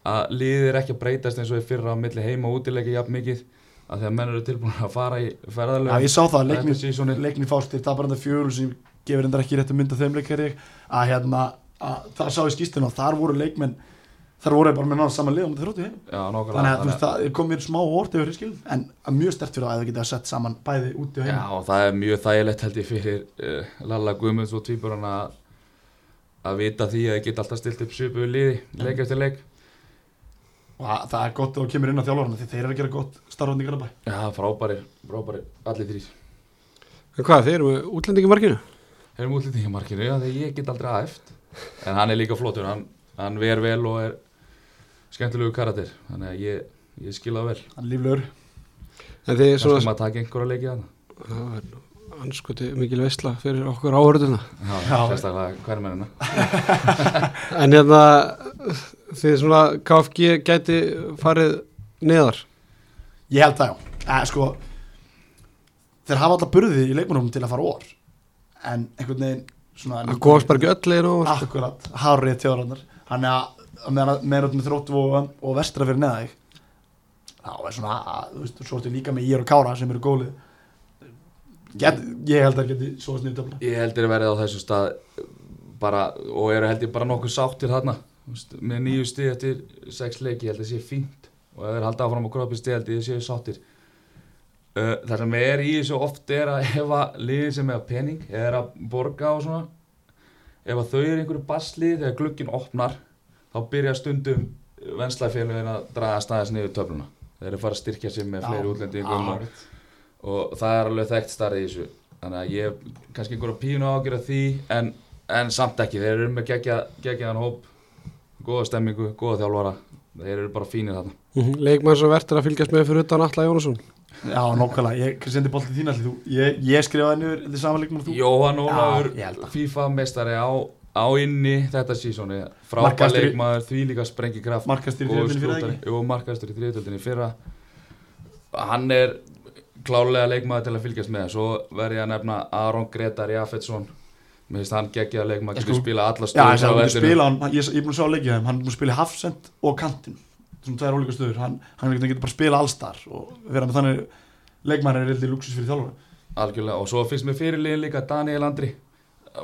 að liðið er ekki að breytast eins og í fyrra á milli heima og útileiki jafn mikið að því að menn eru tilbúin að fara í Já, ferðalög ég sá það, leikni, leikni fástir tapar enda fjögur sem gefur enda ekki rétt að mynda þeim leik ég, að hérna, að það sá í skýstinu og þar voru leikmenn þar voru bara með náttúrulega saman lið og þeir þróttu Já, þannig að þú veist, það kom mér smá óvart yfir skil, en mjög stert fyrir að það geta sett saman bæði úti og Já, heim og það er mjög þægilegt held ég fyrir uh, Lalla Guðmunds og tvíburana að, að vita því að þið geta alltaf stilt upp svipuðu liði, leik eftir leik. Og það, það er gott að þú kemur inn á þjálfarna því þeir eru að gera gott starfandi í Garabæ Já, frábæri, frábæri, allir þrýr En hvað, þeir eru með útlendingi markinu? Erum skemmtilegu karakter. Þannig að ég, ég skila það vel. Hann er líflegur. En þið Kannski svona, maður taka einhverja leikið að það er anskoti mikil veistla fyrir okkur áhörðuna. Sérstaklega hverjumennina <laughs> En hérna, þið svona KFG gæti farið neðar. ég held það já, eh, sko þeir hafa alltaf burði í leikmannum til að fara orð en einhvern veginn Það bara ekki öll leginn á. akkurat, hárið tjóðrannar hann er að meðan meðan með þróttu og, og vestra fyrir neða þá er svona, að, þú veist, svo ertu líka með Ír og Kára sem eru gólið Get, ég held að það geti svo sniðt öfla Ég heldur að verið á þessu stað bara, og eru held ég bara nokkuð sáttir þarna. Með nýju stig eftir sex leiki, ég held að sé fínt. Og ef þeir halda áfram á kroppi stig held ég að séu sáttir. Uh, Það sem er í þessu oft er að ef að liðið sem er að pening er að borga og svona ef að þau eru einhverju baslið þegar glukkin opnar þá byrja stundum venslafélugin að draga staðis niður töfluna. Þeir eru að fara að styrkja sig með fleiri útlendingum og, og það er alveg þekkt starrið í þessu. Þannig að ég hef kannski einhverja pínu ágjör af því en, en samt ekki, þeir eru með geggja, geggjaðan hóp góða stemmingu, góða þjálfara. Þeir eru bara fínir þarna. Leikmann sem verður að fylgjast með fyrir utan Alla Jónasson. Já, nokkala, ég sendi boltið þín allir þú ég, ég skrifaði niður þetta saman leikmann og þú? Jóhann það. FIFA meistari á, á inni þetta Markahæstur í- leikmaður því líka sprengi kraft markastir í þriðjöldinni Jú, markastur í þriðjöldinni fyrra. Hann er klálega leikmaður til að fylgjast með. Svo verð ég að nefna Aron Gretar Jafetsson mér finnst hann geggjaða leikmaður Ég getur sko- spila alla stöður að ég, er búin að sjá leikið þeim, hann er búin að spila hafsend og kantinn, svona tvær ólíka stöður. Hann, hann getur bara að spila allstar og vera með þannig leikmæri er eitthvað luxus fyrir þjálfur algjörlega. Og svo finnst mér fyrirliðin líka Daniel Andri.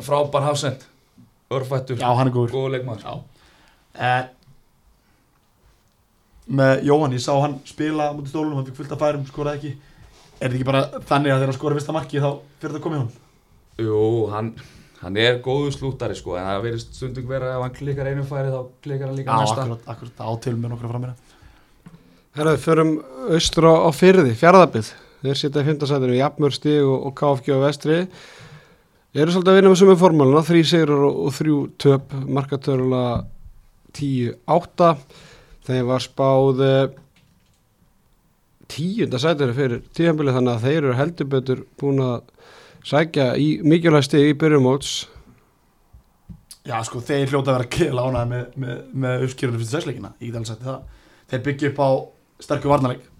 Frábær hafsend örfættur, Já, hann er góður góð leikmaður Já. Eh, með Jóhann, ég sá hann spila mútið stólunum, hann fikk fullt af færum, skoraði ekki er þetta ekki bara þannig að þegar hann skora vista marki þá fyrir það komið hann Jú, hann, hann er góðu slúttari sko en það verður stundum vera ef hann klikkar einu færi þá klikkar hann líka Já, næsta akkurat, akkurat, átil með nokkra frammeira Herðu, förum austur á, á fyrði, fjárðabið. Þeir sitja í fymtasætinu, Jafnmör stig og, og KFG á vestri. Eru svolítið að vinna með sumum formáluna, þrý sigur og, og þrjú töp, markatörula 10-8. Þeir var spáð eh, tíunda sætinu fyrir tíðanbili þannig að þeir eru heldur betur búin að sækja í mikilvæg stig í byrjumóts. Já, sko, þeir hljóta að vera kela ánæði með, með, með uppskýrunum fyrir sexleikina, ég get alveg þér það þeir byggja upp á sterkur varnarleik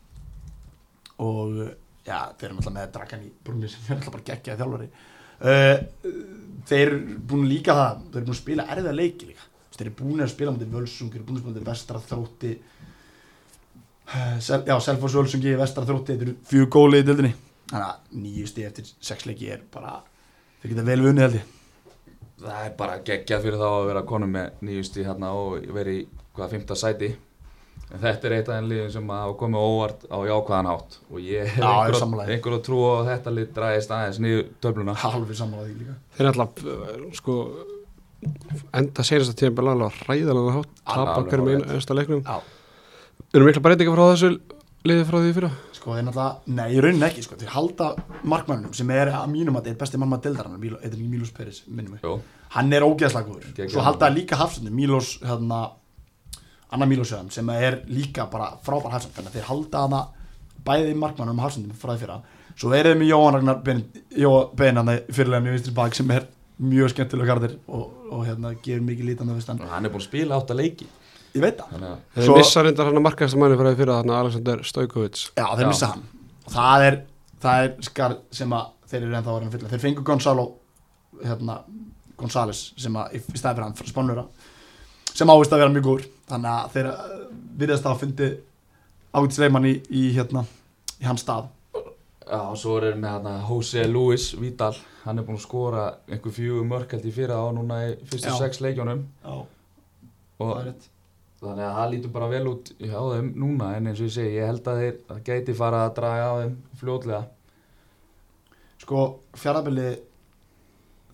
og já, þeir eru náttúrulega með dragan í brunni sem er náttúrulega bara geggjaði þjálfari uh, þeir eru búin líka það þeir eru búin að spila erfiða leiki líka. Þeir eru búin að spila mútið völsung þeir eru búin að spila mútið vestra þrótti. Uh, sel, já, Selfoss völsungi, vestra þrótti þeir eru fjögur góli í dildinni þannig að nýju stíð eftir sex leiki er bara þeir geta vel vunnið held ég. Það er bara geggjað fyrir þá að vera konum með nýjusti hérna og í hvaða fymta sæti en þetta er eitt af þeim liðin sem hafa komið óvart á jákvæðan hátt og ég hef Já, ég er einhver, sammála því. einhver að trúa að þetta lið dræðist aðeins niður töfluna <laughs> halvið því líka Þeir er alltaf, uh, sko, enda senasta tíma bara alveg ræðalega hátt, tapa hverjum einu einsta leiknum. Já. Eru mikla breytinga frá þessu liði frá því fyrir? sko þeir náttúrulega, nei í rauninni ekki sko þeir halda markmannunum sem er að mínum að þetta er besti er Peris minnum mig, Jó, hann er ógeðslega góður Geggjaður. svo halda líka hafsendum, Mílos hérna, Anna Mílos hérna, sem er líka bara frábær hafsend, þannig að þeir halda hana bæði markmannum og hafsendum frá því fyrra. Svo er þeir með Jóhann Ragnar Bein hann fyrirlega mjög vinstri bak sem er mjög skemmtilega gardir og, og hérna gefur mikið lítan af og hann er búin að spila átta leiki. Ég veit það. Þannig að Þeir Svo- missa reyndar hann að markast manni frá því fyrir þarna Alexander Stojkovic. Já, þeir Já. missa hann. Og það er, það er skar sem að þeir eru ennþá að vera að fylla. Þeir fengu Gonzalo hérna, Gonzales sem að í í staði fyrir hann frá Spánura sem ávist að vera mjög góður. Þannig að þeir uh, virðast að fundi ágætt sleimann í, í hérna í hans stað. Já, og svo er með hérna Jose Luis Vidal, hann er búin að skora einhver fjögur mörk held í fyrra á núna í fyrstu Já. sex leikjónum Já, og það er rétt. þannig að það lítur bara vel út hjá þeim núna en eins og ég segi, ég held að þeir að gæti fara að draga á þeim fljótlega. Sko, fjárðabili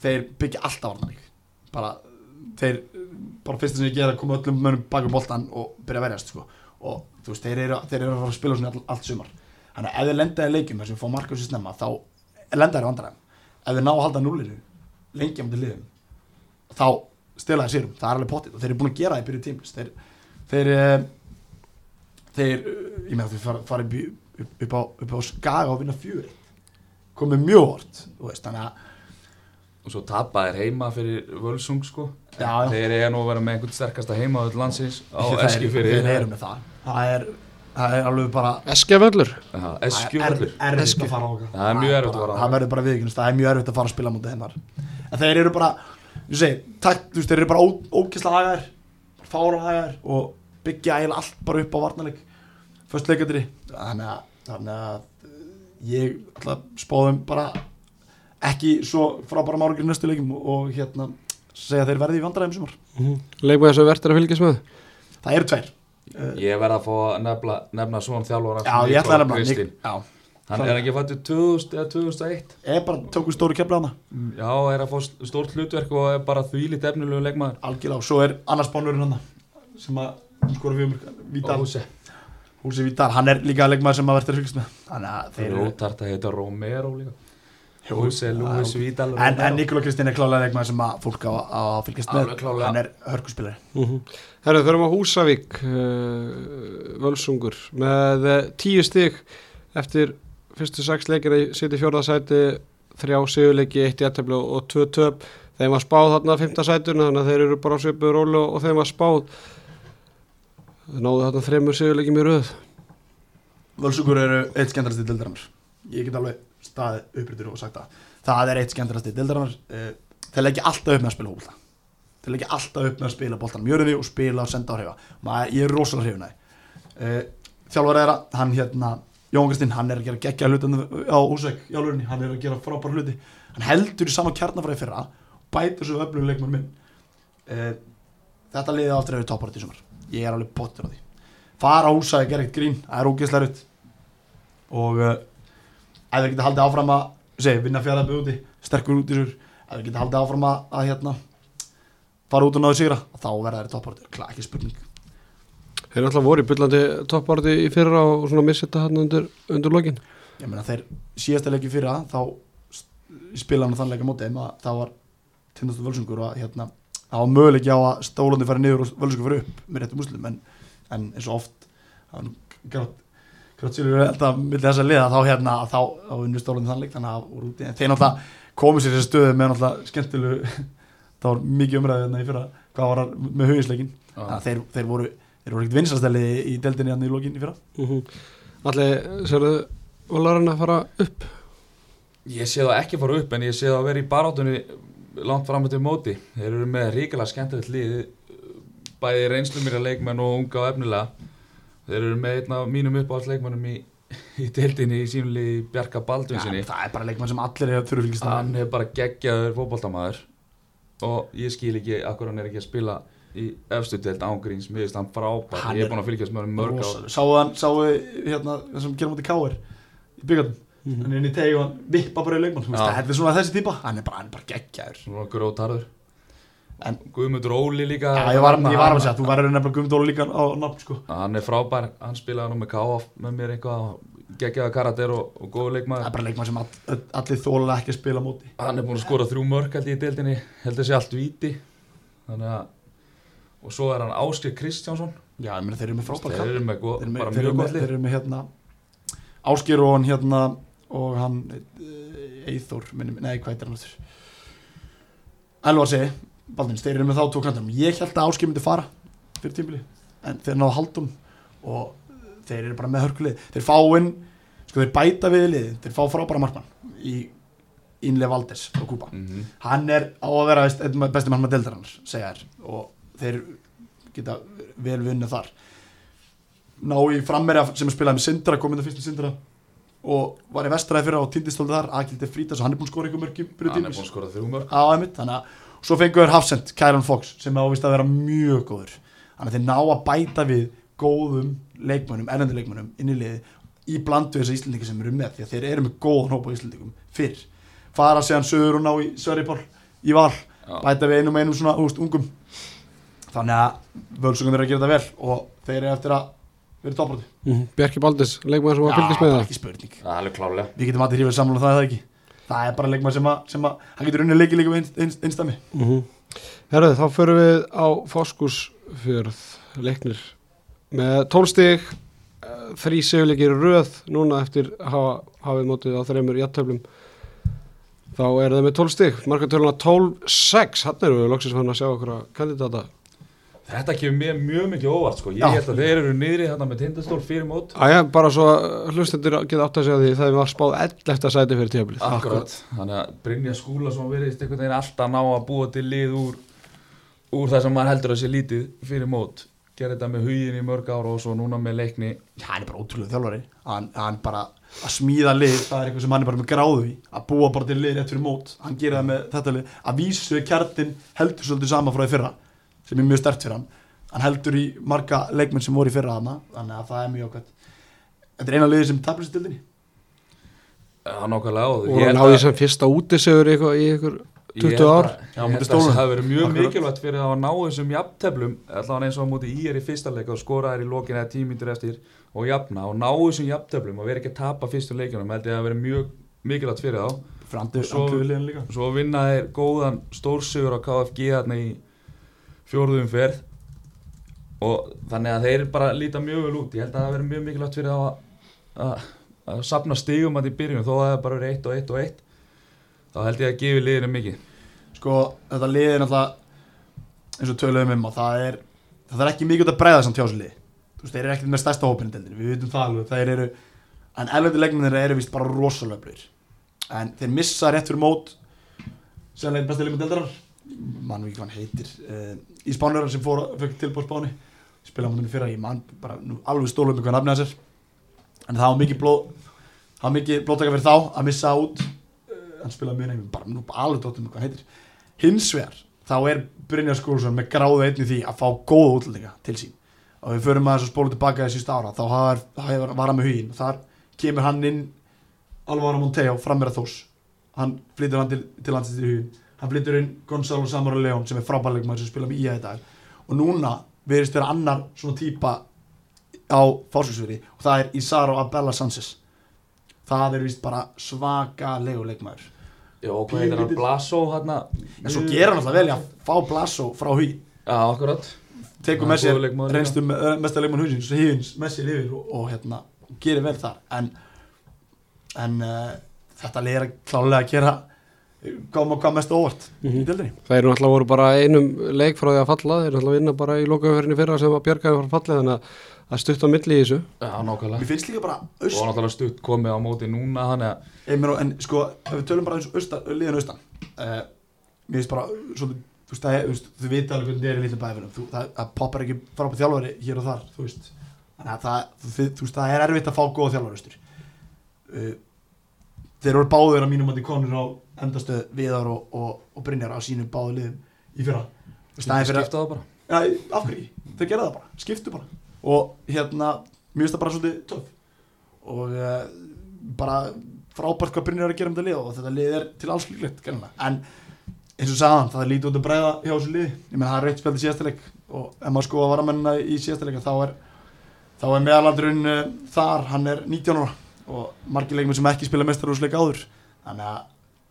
þeir byggja alltaf varnarleik bara, þeir bara fyrst sem ég gera að koma öllum mönnum baka boltan og byrja að verjast sko. og þú veist, þeir eru, þeir eru að að spila svona all, allt sumar. Þannig að ef þeir lenda í leikjum þar sem fá marka sér snemma þá lenda þeir vandræðum. Ef þeir ná að halda núlinu lengi á til liðum þá stila þeir sérum, það er alveg potið og þeir eru búin að gera það í byrju tímlis þeir, þeir, eh, þeir ég meina þeir fara, fara upp, á, á skaga og vinna fjöri komið mjög veist, þannig að og svo tapa þeir heima fyrir Völsung sko. Já, já. þeir eiga nú að vera með einhvern sterkasta heima á öll landsins á Eskifyrri þeir eru með það. Það er, það er alveg bara Eskjavöllur. Eskjufjörður Það er erfitt að fara á okkar Það er mjög erfitt að fara. Það verður bara viðkynast, það er mjög erfitt að fara að spila mútið hennar En þeir eru bara, ég segi, takt, þú veist, þeir eru bara ó, ókisla hagaðir Fára hagaðir og byggja eiginlega allt bara upp á varnarleik Föst leikandri Þannig að, þannig að uh, ég spáðum bara ekki svo frábæra márugir næstu leikum og hérna segja þeir verði í vandræðum sumar. Leikmaður sem verður að fylgjast með. Það eru tveir. Ég verð að fá að nefna, nefna svona þjálfara Já, ég ætla að nefna Kristín. Hann er ekki fættur 2000 eða 2001 er bara tóku stóru kefla hana já, er að fá stórt hlutverk og er bara þvílít efnilegu leikmaður. Algjörlega og svo er annars bánurinn hann sem að skora fyrir Húsi. Húsi Vítal, hann er líka leikmaður sem að verður að fylgjast með. Þannig að þeir eru eru ótart að heita Romero líka Húsi, Lúis, Vítal en, en Nikola Kristinn er klálega leikmaður sem að fólk á að fylgjast með. Hann er hörkuspilari. Mm Herru, þurfum á Húsavík, uh, Völsungur, með uh, tíu stig eftir fyrstu sex leikir í sitt í fjórðasæti, þrjá sigurleiki, eitt í ettablu og tvö töp. Þeim var spáð þarna fymta sætuna, þannig að þeir eru bara á svipuð rólu og þeim var spáð. Þeir náðu þarna þremur sigurleikjum í röð. Völsugur eru eitt skemmtarasti dildarinnar ég get alveg staðið uppryttur og sagt það. Það er eitt skemmtarasti dildarinnar uh, þeir leggja alltaf upp með að spila hópa þeir leggja alltaf upp með að spila boltan mjörði og spila og senda á Maður, ég er rosalega hrifin að uh, þjálfur er að hann hérna Jón Kristinn, hann er að gera geggja hluti á Úsveik, jálfurinni, hann er að gera frábæra hluti. Hann heldur í sama kjarnafræði fyrra bætur svo öflugum leikmann minn uh, þetta liði áttur að vera toppar í sumar. Ég er alveg pottur á því. Fara Úsveik, gera eitt grín, það er ógeðslega rutt og ef þeir geta haldið áfram að segi, vinna fjaraðbyrð úti, sterkur út í sér ef þeir geta haldið áfram að, að hérna, fara út og náðu sigra þá verða þeir toppar, klart ekki spurning Þeir náttúrulega voru í byllandi topparti í fyrra og svona missið þetta hann undir, undir lokin. ég meina þeir síðasta leiki fyrra þá spila hann þann leika móti að það var tindastu völsungur og að, hérna, það var möguleiki á að stólandi fara niður og völsungur fara upp með réttum muslim en, en eins og oft það var grátt grátt sýlur alltaf millir þess að liða þá hérna þá, þá unnur stólandi þann leik þannig að voru úti en þeir náttúrulega komu sér í þessu stöðu með náttúrulega skemmtilegu <laughs> það var mikið umræðið hérna í fyrra hvað var með hugisleikin þannig að þeir, þeir voru þeir voru ekkert vinsastæli í deildinni hérna í lokin í fyrra Mm Allir, sérðu, valarinn að fara upp? Ég sé það ekki fara upp en ég sé það að vera í barátunni langt fram til móti. Þeir eru með ríkilega skemmtilegt lið, bæði reynslu mér að leikmenn og unga og efnilega. Þeir eru með einn af mínum uppáhalds leikmennum í í deildinni í sínuli Bjarka ja, Baldvinsinni það er bara leikmann sem allir hefur þurfu fylgist hann er bara geggjaður fótboltamaður. Og ég skil ekki akkur hann er ekki að spila í efstu deild ángríns, mér finnst hann frábær. Hann ég er er búin að fylgjast með hann mörg ár. Sáu hann, sáu hérna það sem gerum út í káir í byggandum Mhm. hann er inn í tegi og hann vippa bara í leikmann. Þú veist, Já. þetta er svona þessi típa. Hann er bara, hann er bara geggjaður Guðmundur Óli líka Já, ég var, að segja, þú verður nefnilega Guðmundóla líka á nafn sko. hann er frábær, hann spilaði nú með KF með mér eitthvað geggjaða karakter og, og góðu það leikmaður er bara leikmann sem all, allir þóla ekki að spila móti. Hann er búin að skora þrjú held ég í deildinni. Held þessi allt þannig að og svo er hann Áskir Kristjánsson. Já, meina þeir eru með frábær þeir eru með, þeir eru með, þeir eru með, þeir eru með hérna Áskir og hann hérna og hann Eithor, nei hvað er hann aftur? Elvar segi Baldins, þeir eru með þá tók kantum ég held að Áskir myndi fara fyrir tímbili en þeir náðu haldum og þeir eru bara með hörkulið. Þeir fá inn, sko þeir bæta við lið þeir fá frábæra markmann í Inle Valdes frá Kúpa Mhm. hann er á að vera besti mann með deildar hans segja þér og þeir geta vel vunnið þar. Ná í frammerja sem er spilað með Sindra komið það fyrst með Sindra og var í vestræði fyrir á tindistóldu þar. Akildi Frítas og hann er búinn að skora ykkur mörgjum fyrir hann er búin að skora þrjú mörg svo fengur þeir Hafsend Kæran Fox sem ávist að vera mjög góður. Þannig að þeir ná að bæta við góðum leikmönnum, erlendi leikmönnum inn í liði í blandu þessar Íslandingi sem eru með því að þeir eru með góðan hópa Íslandingum fyrr. Fara séðan sögur og ná í Söripál í val Já. bæta við einum einum svona úst, ungum. Þannig að völsungum er að gera þetta vel og þeir eru eftir að vera tóprati Mhm. Bjarki Baldis, leikmaður sem var að fylgjast með það. ekki spurning. Það er alveg klálega við getum allir hrífið saman og það er það ekki það er bara leikmað sem að, sem að hann getur unnið leiki líka við einstami mm Herðu, þá förum við á Foskusfjörð leiknir. Með tólstig þrý sigurleikir í röð núna eftir að hafa hafið mótið á þreymur jættöflum þá er það með tólstig markatöluna 12-6 hann eru við loksins fann að sjá okkur að kandidata þetta kemur mér mjög mikið óvart sko. ég Já. held að þeir eru niðri þarna með tindastól fyrir mót. Æja, bara svo hlustendur geta átt að segja því það var spáð 11. sæti fyrir tíðabilið Akkurat, þannig að Brynja Skúlason verðist einhvern veginn alltaf ná að búa til lið úr, úr það sem maður heldur að sé lítið fyrir mót. Gera þetta með hugin í mörg ára og svo núna með leikni. Hann er bara ótrúlega þjálfari. Hann, hann bara að smíða lið það er eitthvað sem hann er bara með gráðu í. Að búa bara til lið rétt fyrir mót. Hann gera það með þetta lið. Að vísu kjartin heldur svolítið sama frá því fyrra sem er mjög stert fyrir hann. Hann heldur í marga leikmenn sem voru í fyrra hana þannig að það er mjög ákvæmt þetta er eina liðið sem tapir sér til þinni Það er nákvæmlega á því og hann náði sem fyrsta útisegur í eitthvað- í ykkur 20 ár? að það hafi verið mjög Akkurat. mikilvægt fyrir að ná þessum jafnteflum allavega eins og á móti í er í fyrsta leik og skora þær í lokin eða tímyndur eftir og jafna og ná þessum jafnteflum og vera ekki að tapa fyrstu leikjunum held ég að það hafi verið mjög mikilvægt fyrir þá. Svo- andu liðin líka. svo vinna þeir góðan stórsigur á KFG hérna í fjórðum ferð og þannig að þeir bara líta mjög vel út. Ég held að það verið mjög mikilvægt fyrir að, að, að sapna stigum að í byrjun. Þó að það bara verið 1 og 1 og 1 þá held ég að gefi liðinu mikið. Sko þetta lið er náttúrulega eins og töluðum um og það er það er ekki mikið út að bregða samt hjá þessu lið þú veist, þeir eru ekkert með stærsta hópinu deildinni við vitum það alveg, þeir eru en elvendi leikmennir eru vist bara rosalega blöður en þeir missa rétt fyrir mót sem mann ekki hvað hann heitir uh, í Spánverðar sem fór, tilbúið Spáni. Spila á mútinu fyrra, ég mann bara nú, alveg stólum með hvað nafnið hans er. En það var mikið blóð það var mikið blóðtaka fyrir þá að missa út uh, hann spilaði mjög nefnum, bara nú alveg dóttum með hvað hann heitir. Hins vegar þá er Brynjar Skúlsson með gráðu einni því að fá góða útlendinga til sín. Og við förum að þessu spólu tilbaka í sísta ára þá har, var hann með huginn. Og þar kemur hann inn Alvaro Monteo frammeira þós hann flytur hann til, til landsins í huginn hann flytur inn Gonzalo Samora León sem er frábærleikmaður sem spila með í dag. Og núna verðist vera annar svona típa á fársvíksveri og það er Isaro Abella Sanchez það er vist bara svaka leguleikmaður Já, og hvað heitir hann? Blaso hérna en svo gera hann alltaf vel í að fá Blasso frá huginn Já, akkurat. Tekur Hann með sér góður leikmaður líka. reynslu með, mesta leikmann húsins hífins með sér yfir. Og, og hérna gerir vel þar. En, en uh, þetta leir klálega að gera koma hvað mest óvart í Mhm. deildinni? Það eru náttúrulega voru bara einum leik frá því að falla, þeir eru náttúrulega vinna bara í lokaumferðinni fyrra sem að bjargaði frá fallið þannig að það stutt á milli í þessu. Já, nákvæmlega. Mér finnst líka bara Og náttúrulega stutt komið á móti núna Þannig að en, en sko, ef við tölum bara eins og austan, liðan austan uh, mér finnst bara svolítið, þú veist, það er, þú veit alveg hvernig það er í litlum bæðinum, þú, það, poppar ekki frábæð þjálfari hér og þar, þú veist. Þannig að það, þú, þú veist, það er erfitt að fá góða þjálfarustur uh, þeir eru báður að mínum að konur á endastöð Viðar og, og, og Brynjar á sínum báðu liðum í fyrra. Skipta það bara? Já, af hverju? Ekki? Þau gera það bara, skiptu bara. Og hérna, mér finnst það bara svolítið töf og uh, bara frábært hvað Brynjar er að gera um þetta lið og þetta lið er til alls líklegt en eins og sagðan, það er lítið út að bræða hjá þessu lið, ég meina það er reitt spjaldið síðastileik og ef maður sko að varamennina í síðastileika þá er, þá er meðalandurinn uh, þar, hann er 19 ára og margir leikmenn sem ekki spila mestarúsleik áður. Þannig að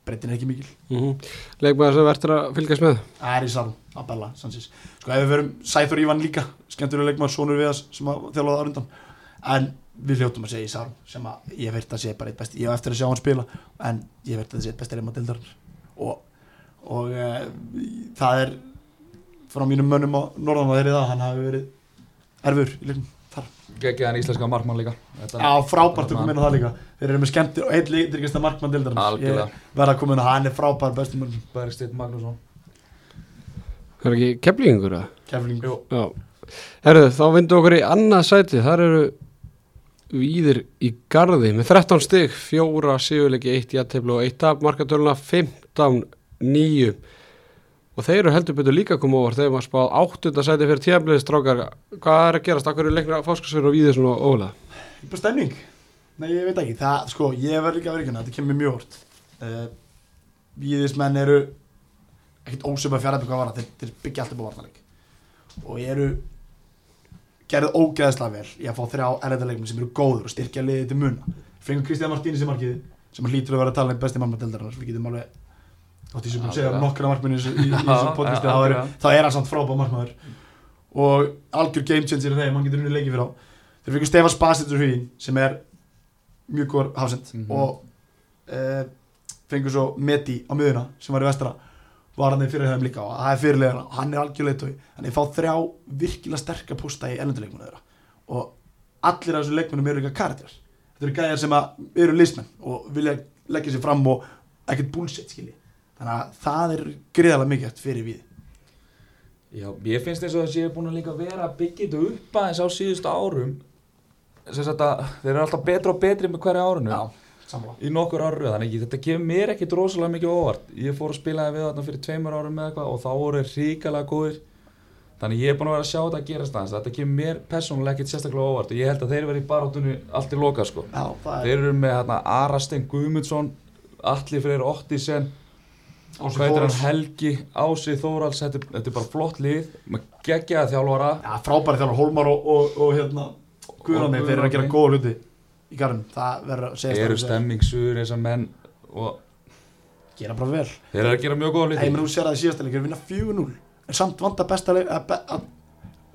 breytin er ekki mikil Mm -hmm. Leikmaður sem verður að fylgjast með? Það er í salm að bella, sannsins. Sko ef við verum Sæþór Ívan líka, skemmtilega leikmaður Sónur Viðas sem að þjálfaði það undan. En við hljóttum að segja í salm sem að ég veit að sé bara eitt besti, ég hef eftir að sjá hann spila en ég veit að sé eitt besti leikmaður dildar og, og e, það er frá mínum mönnum á norðan að þeirri það, hann hafi verið erfur í leiknum hann íslenska markmann líka. Þetta- Já, frábært að koma inn á það líka. Þeir eru með skemmtir og einn líkast markmann dildar Algjörlega. verða að koma inn á það, hann er frábær bestum Bergsteinn Magnússon. Það er ekki keflingur að Kefling Jú. Já, herru, þá vindu okkur í annað sæti, þar eru víðir í garði með 13 stig, fjóra sigurleiki, eitt jætteflu og eitt af markatöluna 15-9 og þeir eru heldur betur líka koma over þegar maður spáð áttunda sæti fyrir tíðanbliðið strákar, hvað er að gerast, akkur er leikna fáskasverður og víðir svona ólega? bara stemning. Nei, ég veit ekki, það, sko, ég verð líka að vera ekki þetta kemur mjög hort uh, Víðismenn eru ekkert ósum að fjara upp hvað var þeir, þeir byggja alltaf búið varnarleik. Og eru gerðu ógeðslega vel í að fá þrjá erðarleikmenn sem eru góður og styrkja liðið til muna. Fengum Kristján markið sem hann hlýtur að vera að tala um besti mannmann deildarinnar við getum alveg átt í sem búin að segja Algjörlega. nokkra markmenni í, þessu- <laughs> þessu podcastu ja, þá er, er hann samt frábæð markmaður. Og algjör game changer í þeim, hann getur unni leikið fyrir á þeir fengum Stefán Spasitur hugin sem er mjög góður hafsend. Mhm. og uh, fengur svo Meti á miðuna sem var í vestra. Var hann í fyrir þeim líka og það er fyrirlega hann er algjör leitói þannig fá þrjá virkilega sterka posta í ellenduleikmunu þeirra. Og allir af þessum leikmunum eru líka karakter þetta eru gæjar sem að eru listmenn og vilja leggja sér fram og ekkert bullshit skilji þannig að það er greiðalega mikilvægt fyrir við Já, ég finnst eins og það séu búin að líka vera að byggja þetta upp aðeins á síðustu árum. Sagt að þeir eru alltaf betra og betri með hverja árunu sammála. Í nokkur áru þannig að þetta kemur mér ekkit rosalega mikið óvart. Ég fór að spila við þarna fyrir tveimur árum með eitthvað og þá voru þeir ríkalega góðir. Þannig ég er búin að vera að sjá þetta að gerast aðeins. Þetta kemur mér persónulega ekkit sérstaklega óvart og ég held að þeir verði í barátunni allt í loka sko. Já, það þeir eru með Arastein Guðmundsson Alli Freyr Ottisen Ási Þórhals. Helgi Ási Þórals þetta, þetta er bara flott lið. Með geggjaða þjálfara. Já, frábæri þjálfur Hólmar og, og, og hérna Guðrandi, þeir eru að gera góða hluti í garðum, það verður að segja eru stemmingsur þessar menn og gera bara vel. Þeir eru að gera mjög góða hluti. Menn þú sér að það leik er vinna 4-0 en samt vanda besta leik að, be, að,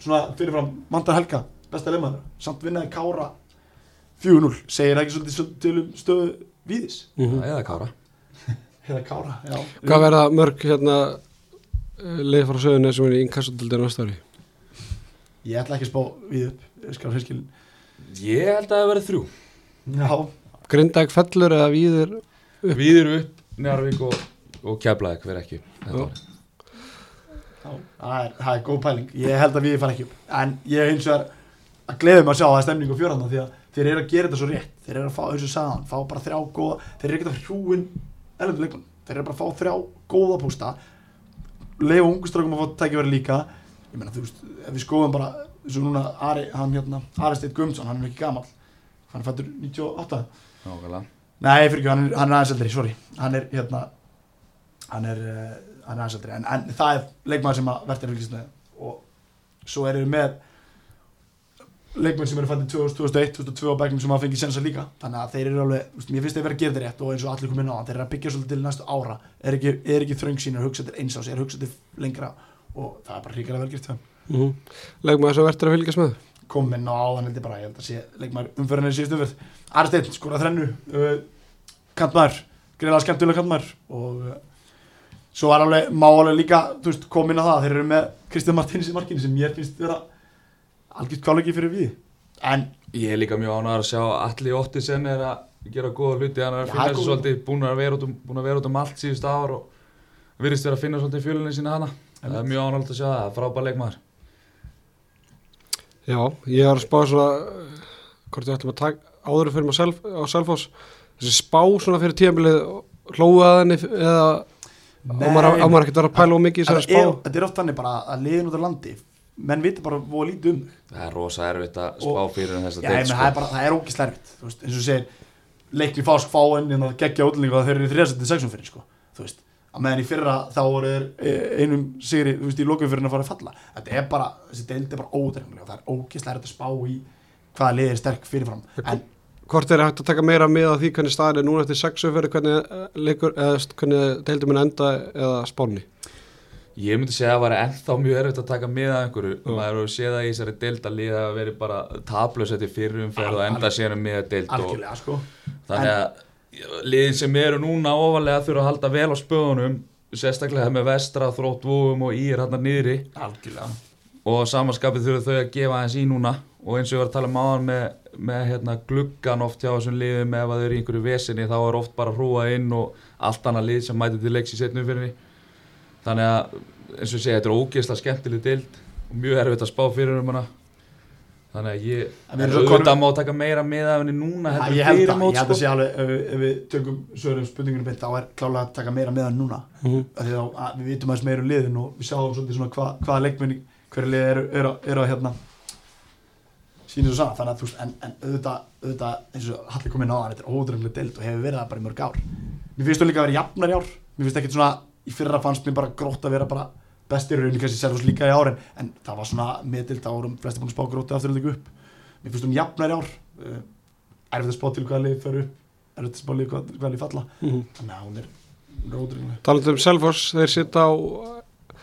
svona fyrirfram vandar Helga besta leikmaður, samt vinnaði Kára 4-0, segir ekki svolítið um stöðu Víðis? Mm eða Kára eða Kára, já. Hvað verða mörg hérna eh, leið frá söguna sem er í inkassundildinu næsta ári? Ég ætla ekki að spá við upp, ég skal hinskilin ég held að það verði þrjú. Já, Grindæk fellur eða víðir Við erum upp, Njarvík og, og Keflavík verð ekki það, er, það er góð pæling. Ég held að við fara ekki upp. En ég hins vegar að gleðum að sjá að það er stemning á fjörðan því að þeir eru að gera þetta svo rétt. Þeir eru að fá eins og sagðan, fá bara þrjá góða þeir eru ekki að hrjúin ellendur leikmann. Þeir eru bara að fá þrjá góða pústa. Leiða unguströkum að fá tækifæri líka. Ég meina þú veist, ef við skoðum bara eins og núna Ari, hann hérna, Ari Steit Guðmundsson hann er ekki gamall, hann er fættur 98 Nákvæmlega. Nei, fyrir ekki, hann er, er aðeins eldri, sorry. Hann er, hérna Hann er, hann er aðeins eldri. En, en það er leikmaður sem að verður fylgjast með. Og svo erum við með leikmenn sem eru fættið 2001, 2002 á bekknum sem hafa fengið sensa líka þannig að þeir eru alveg, mér finnst þeir vera að gera þetta rétt og eins og allir komið á það, þeir eru að byggja svolítið til næstu ára er ekki, er ekki þröng sín að hugsa til eins ás, er að hugsa til lengra og það er bara ríkara vel gert hjá þeim. mm -hmm. Leikmaður sem verður að fylgjast með kom inn á áðan heldur bara, ég held að sé leikmaður umfyrirna í síðustu umfyrð Ari Steinn skora þrennu uh, kantmaður, greiðlega skemmtulega kantmaður og uh, svo var alveg, má alveg líka algjört kváleiki fyrir við. En Ég er líka mjög ánægður að sjá að Alli Ottisen er að gera góða hluti hann er að finna þessu svolítið búin að vera út um, búin að vera út um allt síðust ár og virðist vera að finna svolítið fjölunni sína hana. Það er mjög ánægður að sjá það, frábær leikmaður. Já, ég var að spá svona hvort við ætlum að taka áður fyrir maður self, á Selfoss þessi spá svona fyrir að henni eða á maður, á maður ekkert að vera að pæla og mikið í Þetta þessari er, spá? þetta er oft þannig bara að liðin út á landi menn vita bara voða lítið um það er rosa erfitt að spá Og- fyrir um ég deild menn, sko. það er bara, það er ógislega erfitt þú veist, eins og segir, leikli fásk fáin en það geggja útlendingu að þeir eru í þriðasetti sexum fyrir, sko, þú veist. Að meðan í fyrra þá voru þeir eh, einum sigri, þú veist, í lokum fyrir að fara að falla. Þetta er bara, þessi deild er bara ódreifnilega það er ógislega erfitt að spá í hvaða lið er sterk fyrirfram. En Hvort er hægt að taka meira með á því hvernig staðin er núna eftir sexu fyrir hvernig st- hvernig deildum minn enda eða spáni Ég myndi segja að það var ennþá mjög erfitt að taka með að einhverju. Já. maður hefur séð það í þessari deild að liða að veri bara tablus eftir fyrir umferð og enda síðan með að deild og algjörlega, sko. Þannig að liðin sem eru núna ofalega þurfa að halda vel á spöðunum sérstaklega með vestra, þrótt, vóum og ír hann niðri. Algjörlega. Og samanskapið þurfa þau að gefa aðeins í núna. Og eins og ég var að tala um áðan með, með hérna, gluggan oft hjá þessum liðum ef að þau eru í einhverju vesinni þá er oft bara hrúa inn og allt annað lið sem mæti til leiks í setnum fyrir þannig að eins og ég segja þetta er ógeðslega skemmtileg dild og mjög erfitt að spá fyrir um hana. Þannig að ég svo auðvitað komin- má taka meira með af henni núna Já, heldur ég held að, ég held að sé alveg ef, við- ef við tökum svörum spurningunum beint þá er klálega að taka meira með hann núna. Mm -hmm. af því þá að við vitum aðeins meira um liðin og við sjáum svolítið svona hva, hvaða leikmenni hverju lið eru, eru, eru að hérna sýnir svo sann þannig að þú veist en, en auðvitað, auðvitað eins og Halli kom inn á það þetta er ódrömmlega deild og hefur verið það bara í mörg ár. Mér finnst þú líka að vera jafnar í ár. Mér finnst ekkert svona í fyrra fannst mér bara grótt að vera bara bestir raunin kannski Selfoss líka í ár en, það var svona meðdild þá vorum flesti búin að spá grótið aftur líka upp. Mér finnst hún jafnar í ár. Uh, erfitt að spá til hvaða lið fer upp erfitt að spá lið hvað, hvaða lið falla. Þannig að hún er, ódrömmlega Talandi um Selfoss, þeir sitta á uh,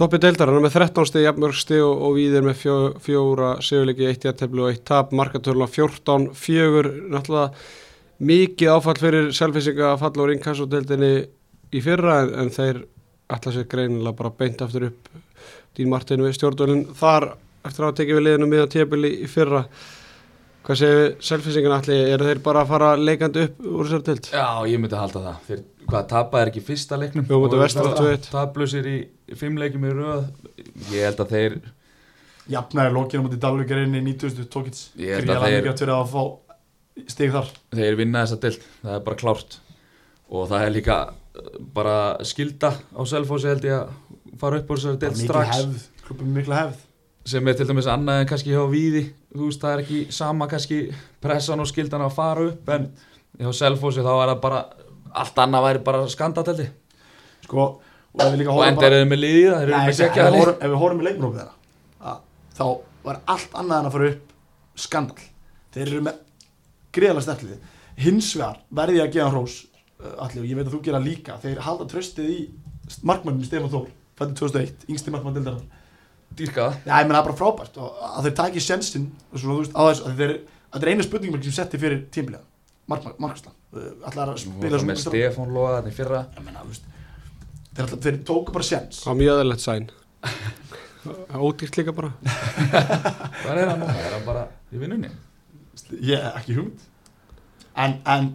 toppi deildarana með 13 stið, jafnmörg stið og, og víðir með fjó, fjóra sigurleiki, eitt jættefli og eitt tap, markatörla 14, fjögur, náttúrulega mikið áfall fyrir selfisinga að falla úr inkassodeildinni í fyrra en, en þeir ætla sér greinilega bara beint aftur upp. Dín Martin við stjórnvölinn þar eftir að hafa tekið við liðinu miðan tébili í fyrra. Hvað segir selfisingan allir, eru þeir bara að fara leikandi upp úr þessar deild? Já, ég myndi halda það. Þeir, hvað, tapaði ekki í fyrsta leiknum? Jú, Og Vestra 2-1. Tablusir í í fimm leikjum í röð. Ég held að þeir jafnæri lokinu mútið Dalvíkar inn í 90. tókits. Ég held að þeir- að að fá stig þar. Þeir vinna þessa deild, það er bara klárt. Og það er líka bara skilda á Selfossi held ég að fara upp úr þessari Bara mikil strax. klubum mikla hefð. Sem er til dæmis annað en kannski hjá Víði. Þú veist það er ekki sama kannski pressan og skildan að fara upp en hjá Selfossi þá er það bara allt annað væri bara skandateldi sko, og ef við líka og horfum með ef við horfum- ef við horfum í leikmrófið þeirra að, þá var allt annað en að fara upp skandal þeir eru með greiðlega stertlið hins vegar verði ég að gefa hrós allir og ég veit að þú gera líka þeir halda tröstið í markmannin Stefán Þór fættið 2001, yngsti markmann dildarinnar dýrkaða Já, ég menn það er bara frábært og að þeir taki sjensin svona, þú veist, á þess að þeir þetta er einu spurningum sem setti fyrir tímbilega Markvæslan Allar að spila með Stefán Lóða þannig fyrra. Ég menna, þú veist Þeir, ætla, þeir tóku bara sjens Það var mjög aðeinslegt sæn. Ódýrt líka bara. Hvað er hann núna, er hann bara í vinnunni. Ég hef ekki hugmynd En, en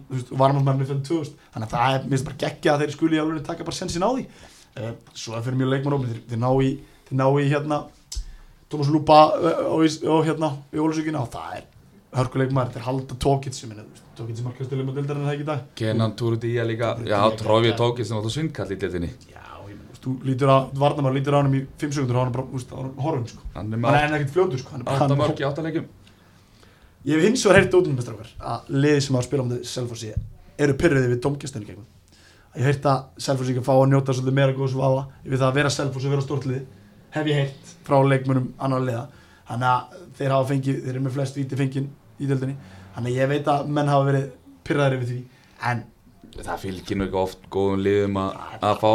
að með 2000 Þannig að það er, minnst bara geggja að þeir skuli í alveg taka bara sjensin á því. Uh, Svo er fyrir mjög leikmann þeir, þeir ná í, þeir ná í hérna Tómas Lúpa uh, og, í- og hérna í Ólusvíkina og það er hörkuleikmaður, þeir halda tókits sem er tókits sem markastölu með dildarinn það ekki í dag? Kenan Túrudía líka, já, Trófi tókist sem alltaf svindkall í deildinni. Já, ég menn, þú lítur að, Varnamar lítur á hann í 5 sekundur og hann er bara, þú veist, hann er horfum, sko. hann er er ekkert fljótur, sko. Hann er bara, átta hann, mörg í átta leikjum ég hef hins vegar heyrt út um þetta að liði sem að spila um þetta Selfossi eru pyrriði við domgjastunni gegnum. Ég hef heyrt að Selfossi ekki fá að njóta svolítið meira góðs vala yfir það að vera Selfossi og vera stórt liði. Hef ég heyrt frá leikmönum annar liða. Þannig að þeir hafa fengið, þeir eru með flest víti fengið í deildinni. Þannig að ég veit að menn hafa verið pyrraðir yfir því. En það fylgir nú ekki oft góðum liðum að að fá,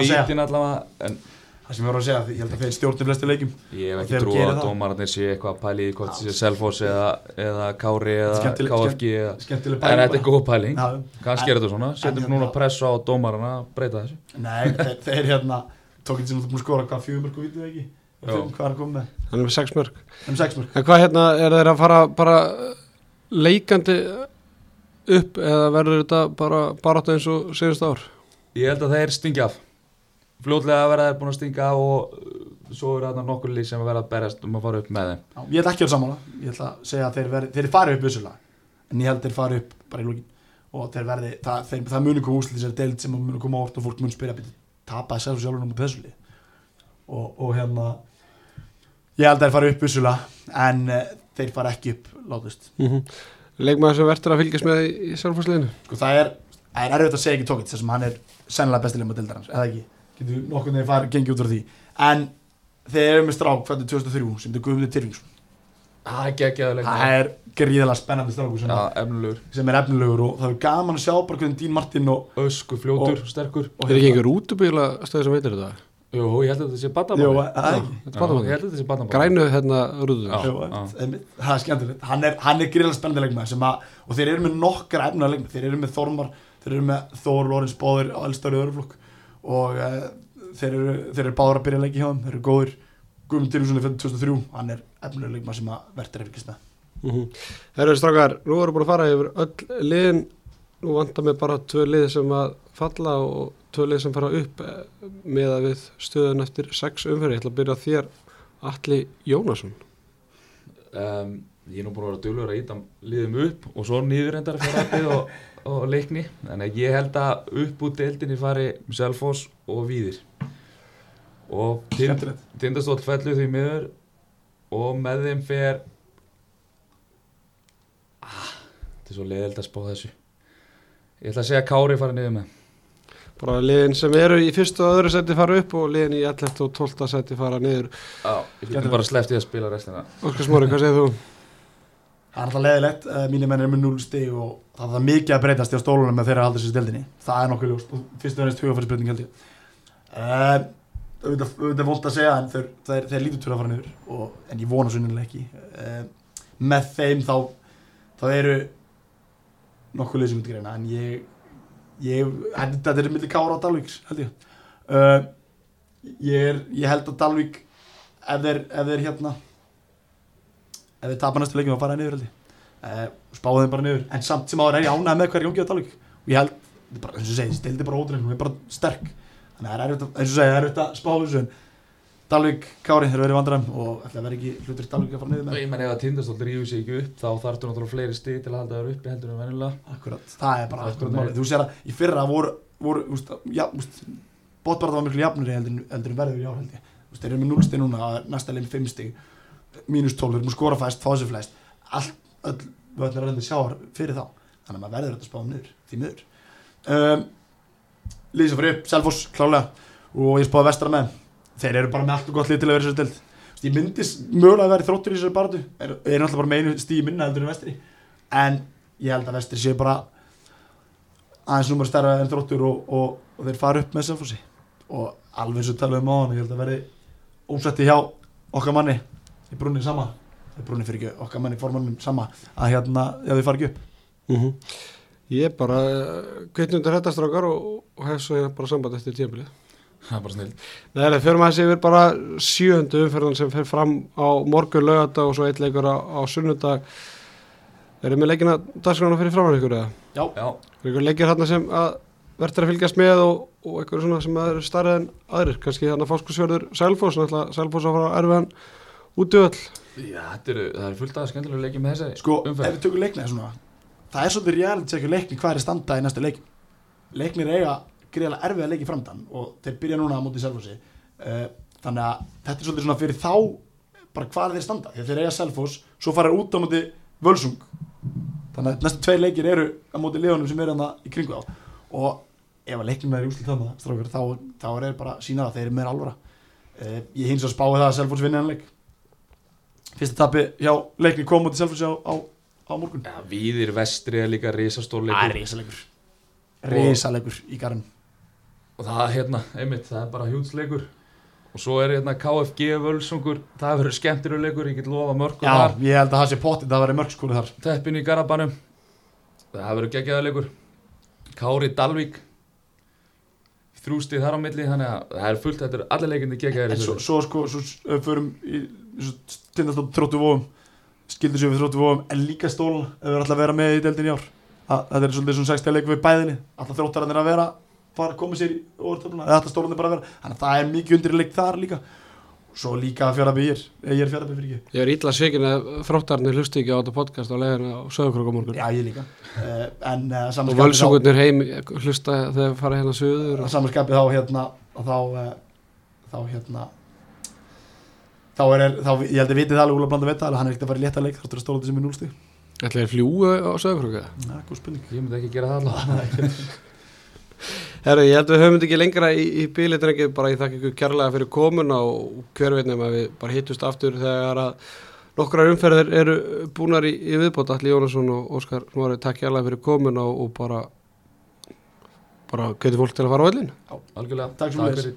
vítin allavega en það sem ég voru að segja, ég held að þeir stjórnir flestu leikjum. ég hef ekki trú að það. dómararnir sé eitthvað að pæli í hvort Já. það sé Selfoss eða, eða Kári eða KFG en þetta er góð pæling. Kannski er þetta svona, setjum en núna hérna- pressu á dómarana að breyta þessu. Nei, þeir, þeir hérna tók ekki sem þú búin að skora hvað og vitið ekki? Hvað er að koma með? Hann er með sex mörg sex mörg En hvað hérna, er þeir að fara bara leikandi upp eða verður þetta bara barátt eins og síðust ár? ég held að þeir stingi af fljótlega verða þeir búin að stinga og uh, svo eru þarna nokkur lið sem verða að berjast um að fara upp með þeim. Já, ég ætla ekki að vera sammála. Ég ætla að segja að þeir, verði, þeir fari upp vissulega en ég held að þeir fari upp bara í lókin og þeir verði, það, þeir, það muni koma úslit þessari deild sem muni koma óvart og fólk muni spyrja byrja, tapaði sjálf og sjálfur náttúrulega þessu lið og, og hérna ég held að þeir fari upp vissulega en uh, þeir fari ekki upp látust mm Leikmaður sem verður að fylgjast með í, sjálfhúsliðinu sko það er, það er erfitt að segja ekki tókitt þessum hann er sennilega besti leikmaður deildarans eða ekki, getur nokkur þegar farið gengið út frá því. En þeir eru með strák fættu 2003 sem er Guðmundur Tyrfingsson. Það er geggjaður það er gríðilega spennandi strákur sem, er- efnilegur. sem er efnilegur og það er gaman að sjá bara hvernig Dín Martin og, Ösku, fljótur, sterkur. og Er ekki einhver útubíla stöð sem veitir þetta? Jú, ég held að þetta sé Þetta þetta baddamáli Grænu hérna það er skemmtilegt. Hann er, hann er gríðlega spennandi leikmaður sem að og þeir eru með nokkra efna leikmaður þeir eru með Þormar, þeir eru með Þór Lorentz Bóður á elstari öðruflokk og uh, þeir, eru, þeir eru báður að byrja að leiki hjá þeim, þeir eru góðir. Guðmund er fættu 2003 hann er efnilega leikmaður sem að verður fylgjast með. Mm Herru strákar, nú erum búin að fara yfir öll liðin. Nú vantar mig bara tvö lið sem að falla og tvö lið sem fara upp eh, með að við stöðun eftir sex umferði. Ég ætla að byrja þér Atli Jónasson. um, Ég er nú búin að vera dölur að íta liðum upp og svo nýður endar fyrir appið og, <laughs> og leikni Þannig að ég held að upp úr deildinni fari Selfoss og Víðir Og tind, skemmtilegt tindastóll fellu því miður og með þeim fer ah, Þetta er svo leiðild að spá þessu Ég ætla að segja að Kári fari niður með Bara liðin sem eru í fyrstu og öðru seti fara upp og liðin í 11. og 12. seti fara niður. Já, ég getur bara sleppt í að spila restina Óskar Smári, hvað segir þú? Það er alltaf leðilegt, uh, mínir menn er með 0 stig og það er mikið að breytast í á stólunum með þeirra halda sér stildinni, það er nokkuð ljóst. Og fyrst og ennast hugafærisbreyting held ég. Uh, auðvitað vond að segja en þeir, þeir, þeir lítur til að fara niður. Og, en ég vona svo innilega ekki. Uh, með þeim þá þá eru nokkuð leysum út í greina. En ég, ég þetta er milli Kára og Dalvíks held ég. Uh, ég, er, ég held að Dalvík ef þeir, ef þeir hérna ef þeir tapa næstu leikjum þá fara niður uh, spáðu þeim bara niður. En samt sem áður er ég ánægð með hverju gangi á Dalvík og ég held, bara, eins og segi, stildi bara ótrúlega, hún er bara sterk. Þannig að það er erfitt að, eins og segi, er erfitt að spá þessu. Dalvík, Kári, þeir verið vandræm og ætla að vera ekki hlutur Dalvík að fara niður Og með. Ég menn ef að tindastóll rífur sig ekki upp þá þarftu náttúrulega fleiri stig til að halda þér uppi heldur en venjulega. Akkurat, það er bara akkurat. málið. Þú sér að í fyrra voru, voru úst, bóttbarða var miklu en- heldur en verður í Úst, Þeir eru með 0 stig núna, næsta 5 stig mínus 12, þeir eru með skora fæst, fá sér flest. Allt, öll, við ætlum að reynda sjáar fyrir þá, þannig að maður verður að spáða niður því miður. Um, Lýðið sem fyrir upp, Selfoss, klálega og ég spáði vestra með. Þeir eru bara með allt og gott lið til að vera dild Úst, Ég myndist mögulega að vera þróttur í þessu baratu er, er náttúrulega bara með einu stíði minna heldur en vestri. En ég held að vestri séu bara aðeins numar stærra en þróttur og, og, og þeir fara upp með Selfossi. Og alveg og talaðum á hann ég held að verði ósætti hjá okkar manni í brunni sama í brunni fyrir ekki, okkar manni formannum sama að hérna, já þið fara ekki upp Mm Ég er bara kveitni undir þetta strákar og, og hef svo bara samband eftir tímabilið. Það er bara snill Nei, það fyrir maður sér bara sjöundu umferðan sem fer fram á morgun lögata og svo eitt leikur á, á sunnudag. Erum við leikina dagskrána fyrir framann ykkur eða? Já, Er ykkur leikir hérna sem að verður að fylgjast með og, og ykkur svona sem að eru starrið en aðrir? Kannski hérna fáskursjörður Sælfós, náttúrulega Sælfós að fara erfiðan útöðl. Já, þetta eru, það er fullt af skemmtilega leikið með þessari sko, ef umferð. við tökum leiknið svona það er svolítið reality check leikni hvað er að standa í næsta leikin leiknir eiga greiðlega erfið að leiki framdann og þeir byrja núna á móti Selfossi. Uh, þannig að þetta er svolítið svona fyrir þá bara hvað er þeir standa því að þeir eiga Selfoss, svo fara þeir út á móti Völsung. Þannig að næstu tveir leikir eru á móti liðunum sem eru hann í kringu á og ef að leiknum er í úslit þannig þá, þá er bara að sína það þeir eru meira alvara. Uh, ég hins að spái það að Selfoss vinna hann leik fyrsta tapi hjá leikni kom móti Selfossi á, á, á morgun. Já, Víðir vestri er líka risastór Það er leikur. risalegur. Risalegur í garðin og það er hérna, einmitt, það er bara hjútsleikur og svo er hérna KFG Völsungur, það verður skemmtilegur leikur ég get lofa mörgum Já, þar. ég held að það sé pottið Það verði mörgskóri þar. Teppinu í Garabannum það verður geggjaða leikur. Kári Dalvík. Þrústið þar á milli þannig að það er fullt, þetta er allir leikindi geggjaðir En í svo, svo sko, svo förum í Tindast á þróttu vóum Skildur sér við þróttu vóum En líka stólan Ef við erum alltaf að vera með í deildin í ár. Að, Þetta er svolítið svona 60 leikum við bæðinni. Alltaf þróttarannir að vera fara að koma sér í orðtöfluna Eða alltaf stólanir bara að vera. Þannig að það er mikið undir leik þar líka. Svo líka fjárabýr ég er fjárabýr fyrir ekki Ég er ítla svikin að þróttarnir hlusti ekki á þetta podcast á leiðinu á Söðukrökkumorgun já ég líka. Uh, en uh, og völsungurnir heim hlusta þegar fara hérna söður og... samanskapið þá hérna þá uh, þá hérna þá er, þá, ég held að vitið það alveg Úla Blanda veit það alveg, hann er ekkert að fara í létta leik þáttur að stóla þessi með núlstig Ætlaði fljúu á Söðukrökku það er góð spurning. Ég myndi ekki gera það allavega. Herru, ég held að við höfum þetta ekki lengra í, í bíli drengið, bara ég þakka ykkur kærlega fyrir komuna og hver veit nefn að við bara hittust aftur þegar að nokkrar umferðir eru búnar í, í viðbót. Alli Jónasson og Óskar Smári, takk kærlega fyrir komuna og bara bara hvetið fólk til að fara á vellin Algjörlega. Takk sömuleiðis. fyrir